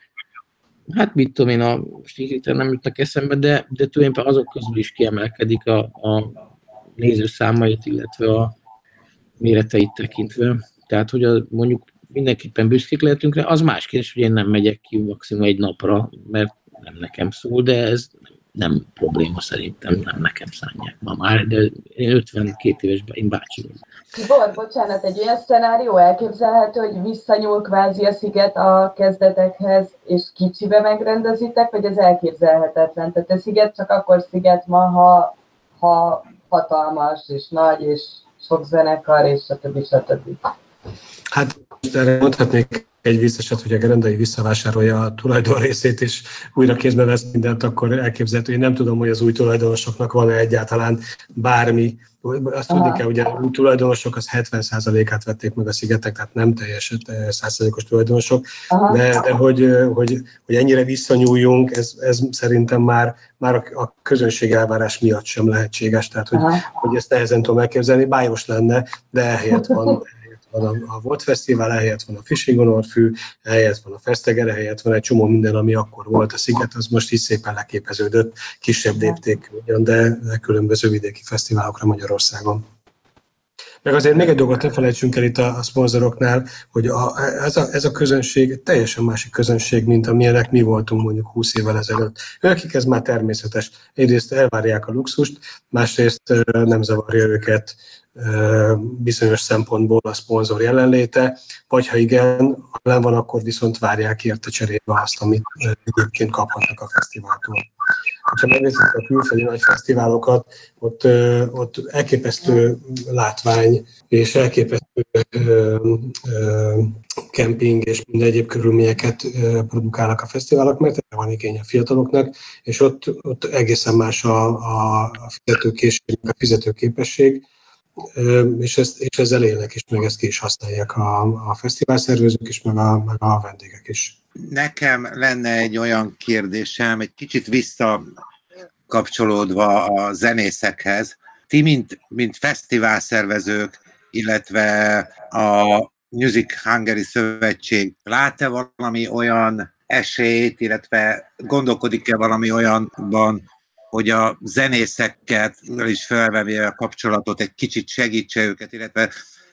hát mit tudom én, a, most nem jutnak eszembe, de, de tulajdonképpen azok közül is kiemelkedik a, a nézőszámait, illetve a méreteit tekintve. Tehát, hogy a, mondjuk mindenképpen büszkék lehetünk rá, az más kérdés, hogy én nem megyek ki maximum egy napra, mert nem nekem szól, de ez nem probléma szerintem, nem nekem szánják ma már, de én 52 évesben én bácsi vagyok. Tibor, bocsánat, egy olyan szenárió elképzelhető, hogy visszanyúl kvázi a sziget a kezdetekhez, és kicsibe megrendezitek, vagy ez elképzelhetetlen? Tehát a sziget csak akkor sziget ma, ha, ha hatalmas, és nagy, és sok zenekar, és stb. stb. Hát erre mondhatnék egy visszaset, hogy a gerendai visszavásárolja a tulajdon részét, és újra kézbe vesz mindent, akkor elképzelhető, én nem tudom, hogy az új tulajdonosoknak van-e egyáltalán bármi. Azt tudni kell, hogy a új tulajdonosok az 70%-át vették meg a szigetek, tehát nem teljes 100%-os tulajdonosok, de, de hogy, hogy, hogy ennyire visszanyúljunk, ez, ez szerintem már, már a közönség elvárás miatt sem lehetséges, tehát hogy, hogy ezt nehezen tudom elképzelni, bájos lenne, de ehelyett van, van a, a Volt Fesztivál, ehelyett van a Fishing on Orfű, ehelyett van a Feszteger, ehelyett van egy csomó minden, ami akkor volt a sziget, az most is szépen leképeződött, kisebb lépték ugyan, de, de különböző vidéki fesztiválokra Magyarországon. Meg azért még egy dolgot ne felejtsünk el itt a, a szponzoroknál, hogy a, ez, a, ez a közönség teljesen másik közönség, mint amilyenek mi voltunk mondjuk 20 évvel ezelőtt. Őkik ez már természetes. Egyrészt elvárják a luxust, másrészt nem zavarja őket bizonyos szempontból a szponzor jelenléte, vagy ha igen, ha nem van, akkor viszont várják érte cserébe azt, amit egyébként kaphatnak a fesztiváltól. Ha megnézzük a külföldi nagy fesztiválokat, ott, ott elképesztő látvány és elképesztő kemping és minden egyéb körülményeket produkálnak a fesztiválok, mert erre van igény a fiataloknak, és ott, ott egészen más a, a, fizetőkészség, a fizetőképesség, és, ezt, és ezzel élnek is, meg ezt ki is használják a, a fesztivál szervezők is, meg a, meg a vendégek is. Nekem lenne egy olyan kérdésem, egy kicsit visszakapcsolódva a zenészekhez. Ti, mint, mint fesztivál szervezők, illetve a Music Hungary Szövetség lát-e valami olyan esélyt, illetve gondolkodik-e valami olyanban, hogy a zenészekkel is felvenni a kapcsolatot, egy kicsit segítse őket, illetve,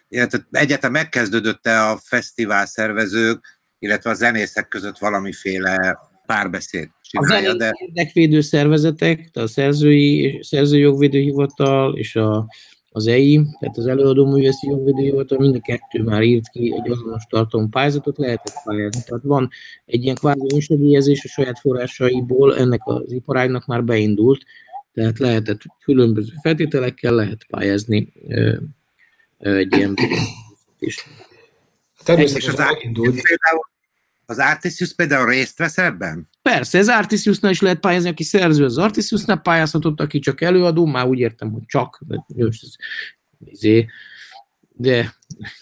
illetve egyáltalán megkezdődött-e a fesztivál szervezők, illetve a zenészek között valamiféle párbeszéd csinálja, a de... érdekvédő szervezetek, a szerzői, szerzőjogvédő hivatal és a, az EI, tehát az előadó művészi jogvédő hivatal, mind a kettő már írt ki egy azonos tartalom pályázatot, lehetett pályázni. Tehát van egy ilyen kvázi önsegélyezés a saját forrásaiból, ennek az iparágnak már beindult, tehát lehetett különböző feltételekkel lehet pályázni egy ilyen is. Természetesen az elindult. Például az Artisius például részt vesz ebben? Persze, ez Artisiusnál is lehet pályázni, aki szerző az Artisiusnál pályázhatott, aki csak előadó, már úgy értem, hogy csak, de, izé, de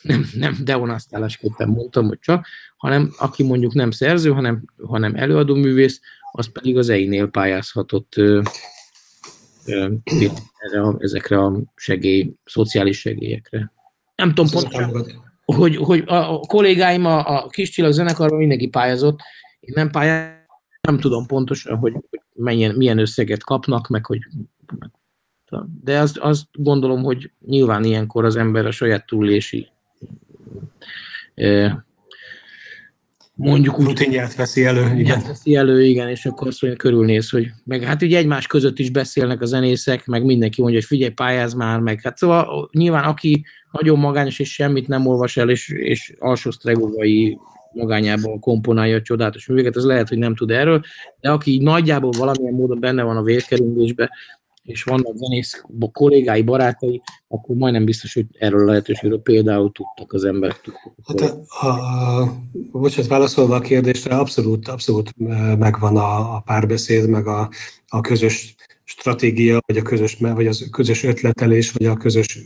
nem, nem deonasztálásképpen mondtam, hogy csak, hanem aki mondjuk nem szerző, hanem, hanem előadó művész, az pedig az EI-nél pályázhatott ö, ö, erre a, ezekre a segély, szociális segélyekre. Nem tudom pontosan hogy, hogy a, kollégáim a, a kis csillag zenekarban mindenki pályázott, én nem pályázom, nem tudom pontosan, hogy, milyen, milyen összeget kapnak, meg hogy de azt, azt gondolom, hogy nyilván ilyenkor az ember a saját túlési mondjuk úgy... Rutinját veszi elő, igen. veszi elő, igen, és akkor azt mondja, körülnéz, hogy meg hát ugye egymás között is beszélnek a zenészek, meg mindenki mondja, hogy figyelj, pályáz már, meg hát szóval nyilván aki nagyon magányos és semmit nem olvas el, és, és alsó stregovai magányában komponálja a csodálatos műveket, az lehet, hogy nem tud erről, de aki nagyjából valamilyen módon benne van a vérkeringésben, és vannak zenész kollégái, barátai, akkor majdnem biztos, hogy erről a lehetőségről például tudtak az emberek. Hát a, a, bocsánat, válaszolva a kérdésre, abszolút, abszolút megvan a, a párbeszéd, meg a, a közös stratégia, vagy a közös, vagy az közös ötletelés, vagy a közös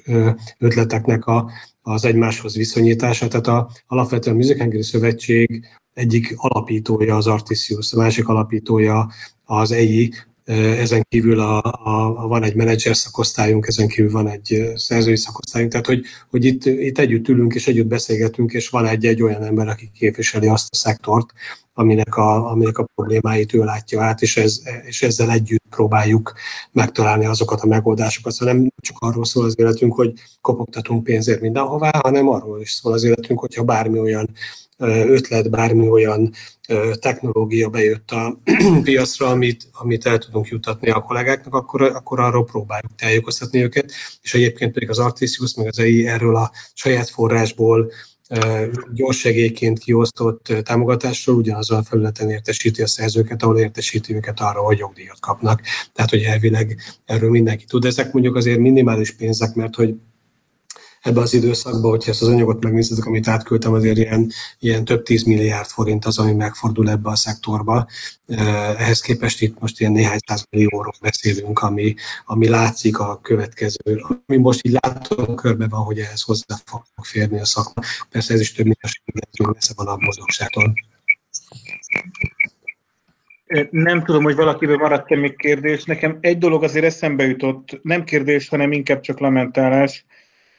ötleteknek a, az egymáshoz viszonyítása. Tehát a, alapvetően a Music Szövetség egyik alapítója az Artisius, a másik alapítója az EI, ezen kívül a, a, van egy menedzser szakosztályunk, ezen kívül van egy szerzői szakosztályunk, tehát hogy, hogy itt, itt együtt ülünk és együtt beszélgetünk, és van egy-egy olyan ember, aki képviseli azt a szektort, aminek a, aminek a problémáit ő látja át, és, ez, és ezzel együtt próbáljuk megtalálni azokat a megoldásokat. Szóval nem csak arról szól az életünk, hogy kopogtatunk pénzért mindenhová, hanem arról is szól az életünk, hogyha bármi olyan ötlet, bármi olyan technológia bejött a piacra, amit, amit el tudunk jutatni a kollégáknak, akkor, akkor arról próbáljuk tájékoztatni őket, és egyébként pedig az Artisius, meg az EI erről a saját forrásból gyorssegélyként kiosztott támogatásról ugyanazon a felületen értesíti a szerzőket, ahol értesíti őket arra, hogy jogdíjat kapnak. Tehát, hogy elvileg erről mindenki tud. Ezek mondjuk azért minimális pénzek, mert hogy ebbe az időszakban, hogyha ezt az anyagot megnézitek, amit átküldtem, azért ilyen, ilyen több tíz milliárd forint az, ami megfordul ebbe a szektorba. Ehhez képest itt most ilyen néhány millióról beszélünk, ami, ami látszik a következő, ami most így látom körbe van, hogy ehhez hozzá fog férni a szakma. Persze ez is több mint a van a boldogságtól. Nem tudom, hogy valakiben maradt-e még kérdés. Nekem egy dolog azért eszembe jutott, nem kérdés, hanem inkább csak lamentálás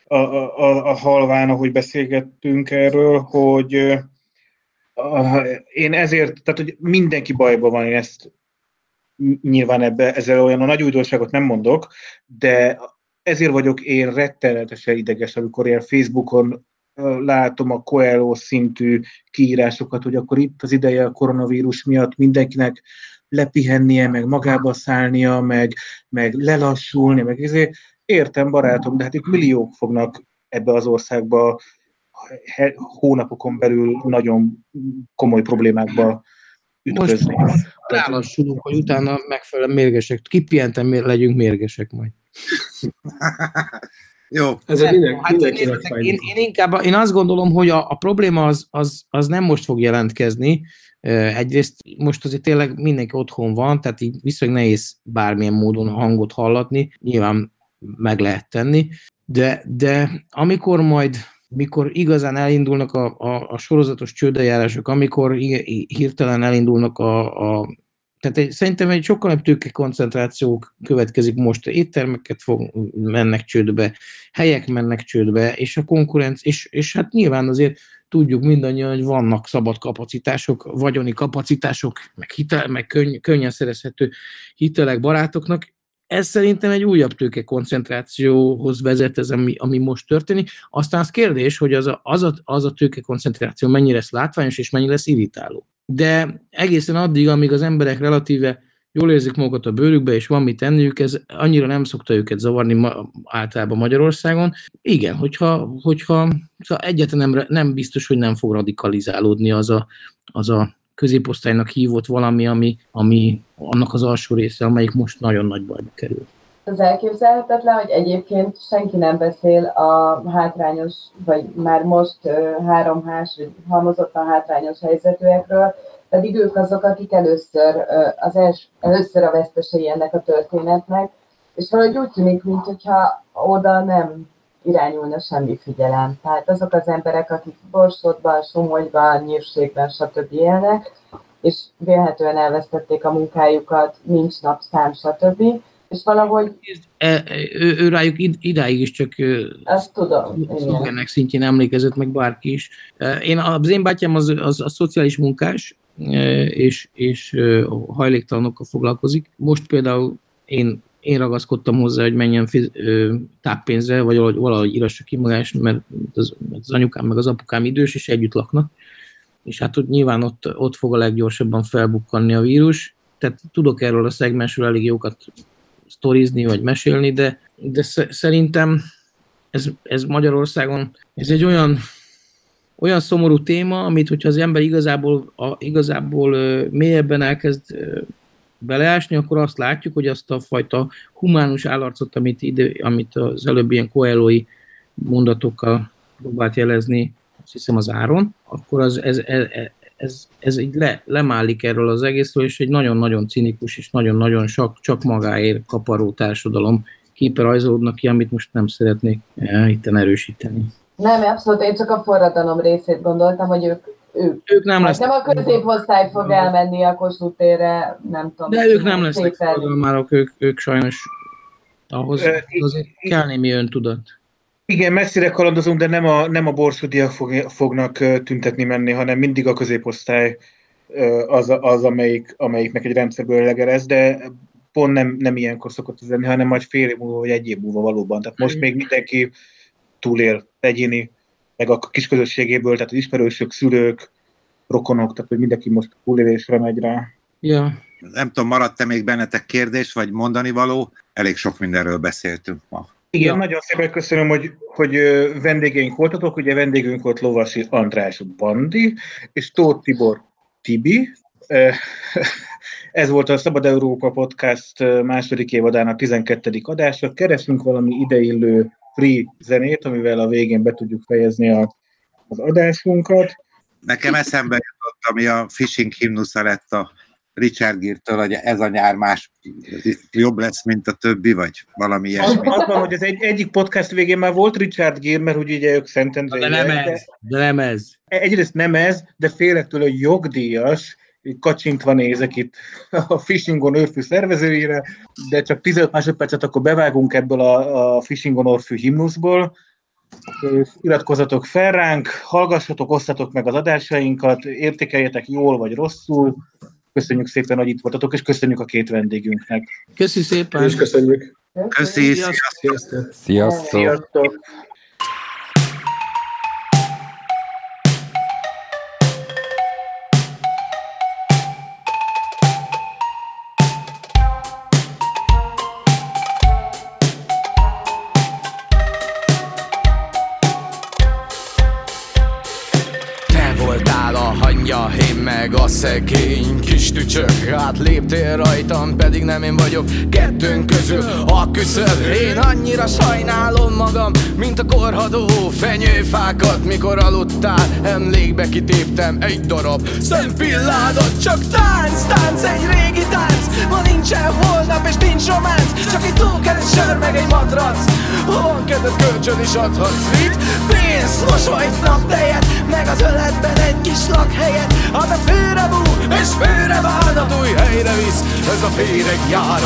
a, a, a halván, ahogy beszélgettünk erről, hogy én ezért, tehát hogy mindenki bajban van, én ezt nyilván ebbe, ezzel olyan a nagy újdonságot nem mondok, de ezért vagyok én rettenetesen ideges, amikor ilyen Facebookon látom a Coelho szintű kiírásokat, hogy akkor itt az ideje a koronavírus miatt mindenkinek lepihennie, meg magába szállnia, meg, meg lelassulni, meg ezért Értem, barátom, de hát itt milliók fognak ebbe az országba hónapokon belül nagyon komoly problémákba ütközni. Most rálassulunk, hogy utána megfelelően mérgesek. Kipientem, legyünk mérgesek majd. Jó. Ez nem, minden, hát én, én, én, inkább, én azt gondolom, hogy a, a probléma az, az, az nem most fog jelentkezni. Egyrészt most azért tényleg mindenki otthon van, tehát így viszonylag nehéz bármilyen módon hangot hallatni. Nyilván meg lehet tenni, de, de amikor majd mikor igazán elindulnak a, a, a sorozatos csődejárások, amikor hirtelen elindulnak a, a tehát egy, szerintem egy sokkal nagyobb tőke koncentráció következik most, éttermeket fog, mennek csődbe, helyek mennek csődbe, és a konkurenc, és, és hát nyilván azért tudjuk mindannyian, hogy vannak szabad kapacitások, vagyoni kapacitások, meg, hitel, meg könny, könnyen szerezhető hitelek barátoknak, ez szerintem egy újabb tőke koncentrációhoz vezet ez, ami, ami most történik. Aztán az kérdés, hogy az a, az, a, az a tőke koncentráció mennyire lesz látványos és mennyire lesz irritáló. De egészen addig, amíg az emberek relatíve jól érzik magukat a bőrükbe, és van mit tenniük, ez annyira nem szokta őket zavarni ma, általában Magyarországon. Igen, hogyha, hogyha szóval egyetlen nem, nem biztos, hogy nem fog radikalizálódni az a, az a középosztálynak hívott valami, ami, ami annak az alsó része, amelyik most nagyon nagy bajba kerül. Az elképzelhetetlen, hogy egyébként senki nem beszél a hátrányos, vagy már most háromhás, vagy halmozottan hátrányos helyzetűekről, pedig ők azok, akik először, az els, először a vesztesei ennek a történetnek, és valahogy úgy tűnik, mintha oda nem irányulna semmi figyelem. Tehát azok az emberek, akik Borsodban, Somogyban, Nyírségben, stb. élnek, és vélhetően elvesztették a munkájukat, nincs napszám, stb. És valahogy... E, e, ő, ő rájuk idáig is csak Azt tudom, ennek szintjén emlékezett meg bárki is. E, én, az én bátyám az, az a szociális munkás, e, és, és hajléktalanokkal foglalkozik. Most például én én ragaszkodtam hozzá, hogy menjen fiz, ö, táppénzre, vagy valahogy, valahogy írassa ki magás, mert az, az anyukám meg az apukám idős, és együtt laknak. És hát ott nyilván ott, ott fog a leggyorsabban felbukkanni a vírus. Tehát tudok erről a szegmensről elég jókat sztorizni, vagy mesélni, de, de szerintem ez, ez Magyarországon, ez egy olyan olyan szomorú téma, amit hogyha az ember igazából, a, igazából mélyebben elkezd beleásni, akkor azt látjuk, hogy azt a fajta humánus állarcot, amit, ide, amit az előbb ilyen koelói mondatokkal próbált jelezni, azt hiszem az áron, akkor az, ez, ez, ez, ez így le, lemálik erről az egészről, és egy nagyon-nagyon cinikus és nagyon-nagyon csak, csak magáért kaparó társadalom képe rajzolódnak ki, amit most nem szeretnék eh, itten erősíteni. Nem, abszolút, én csak a forradalom részét gondoltam, hogy ők ők, ők nem lesznek. Nem a középosztály fog elmenni a Kossuth térre, nem tudom. De ők nem lesznek forradalmárok, ők, ők sajnos ahhoz azért kell némi öntudat. Igen, messzire kalandozunk, de nem a, nem a borsodiak fog, fognak tüntetni menni, hanem mindig a középosztály az, az amelyik, amelyiknek egy rendszerből legerez, de pont nem, nem ilyenkor szokott ez lenni, hanem majd fél év múlva, vagy egy év múlva valóban. Tehát most még mindenki túlél egyéni, meg a kisközösségéből, tehát az ismerősök, szülők, rokonok, tehát hogy mindenki most túlélésre megy rá. Ja. Nem tudom, maradt-e még bennetek kérdés, vagy mondani való? Elég sok mindenről beszéltünk ma. Igen, ja. nagyon szépen köszönöm, hogy, hogy vendégeink voltatok. Ugye vendégünk volt Lovasi András Bandi, és Tóth Tibor Tibi. Ez volt a Szabad Európa Podcast második évadának 12. adása. Keresünk valami ideillő free zenét, amivel a végén be tudjuk fejezni a, az adásunkat. Nekem eszembe jutott, ami a Fishing himnusza lett a Richard Gere-től, hogy ez a nyár más jobb lesz, mint a többi, vagy valami ilyesmi. Az, van, hogy az egy, egyik podcast végén már volt Richard Gere, mert ugye ők Szentendrei. De nem ez, de nem ez. Egyrészt nem ez, de félek tőle, hogy jogdíjas, kacsintva nézek itt a Fishingon Orfű szervezőire, de csak 15 másodpercet akkor bevágunk ebből a, a Fishingon Orfű himnuszból, iratkozzatok fel ránk, hallgassatok, osztatok meg az adásainkat, értékeljetek jól vagy rosszul. Köszönjük szépen, hogy itt voltatok, és köszönjük a két vendégünknek. Köszi szépen! És köszönjük! Köszi, Sziasztok! Sziasztok! Sziasztok! Átléptél rajtam, pedig nem én vagyok kettőnk közül. A küszöb, én annyira sajnálom magam Mint a korhadó fenyőfákat Mikor aludtál, emlékbe kitéptem egy darab szempilládat. Csak tánc, tánc, egy régi tánc. Ma nincsen holnap és nincs románc. Csak egy túlkeres sör meg egy matrac. Ha van kedved kölcsön is adhatsz. Mit? Pénz, mosolyt, naptejet Meg az öletben egy kis lakhelyet Ad a főre bú és főre várdat új helyre visz. Ez a féreg járat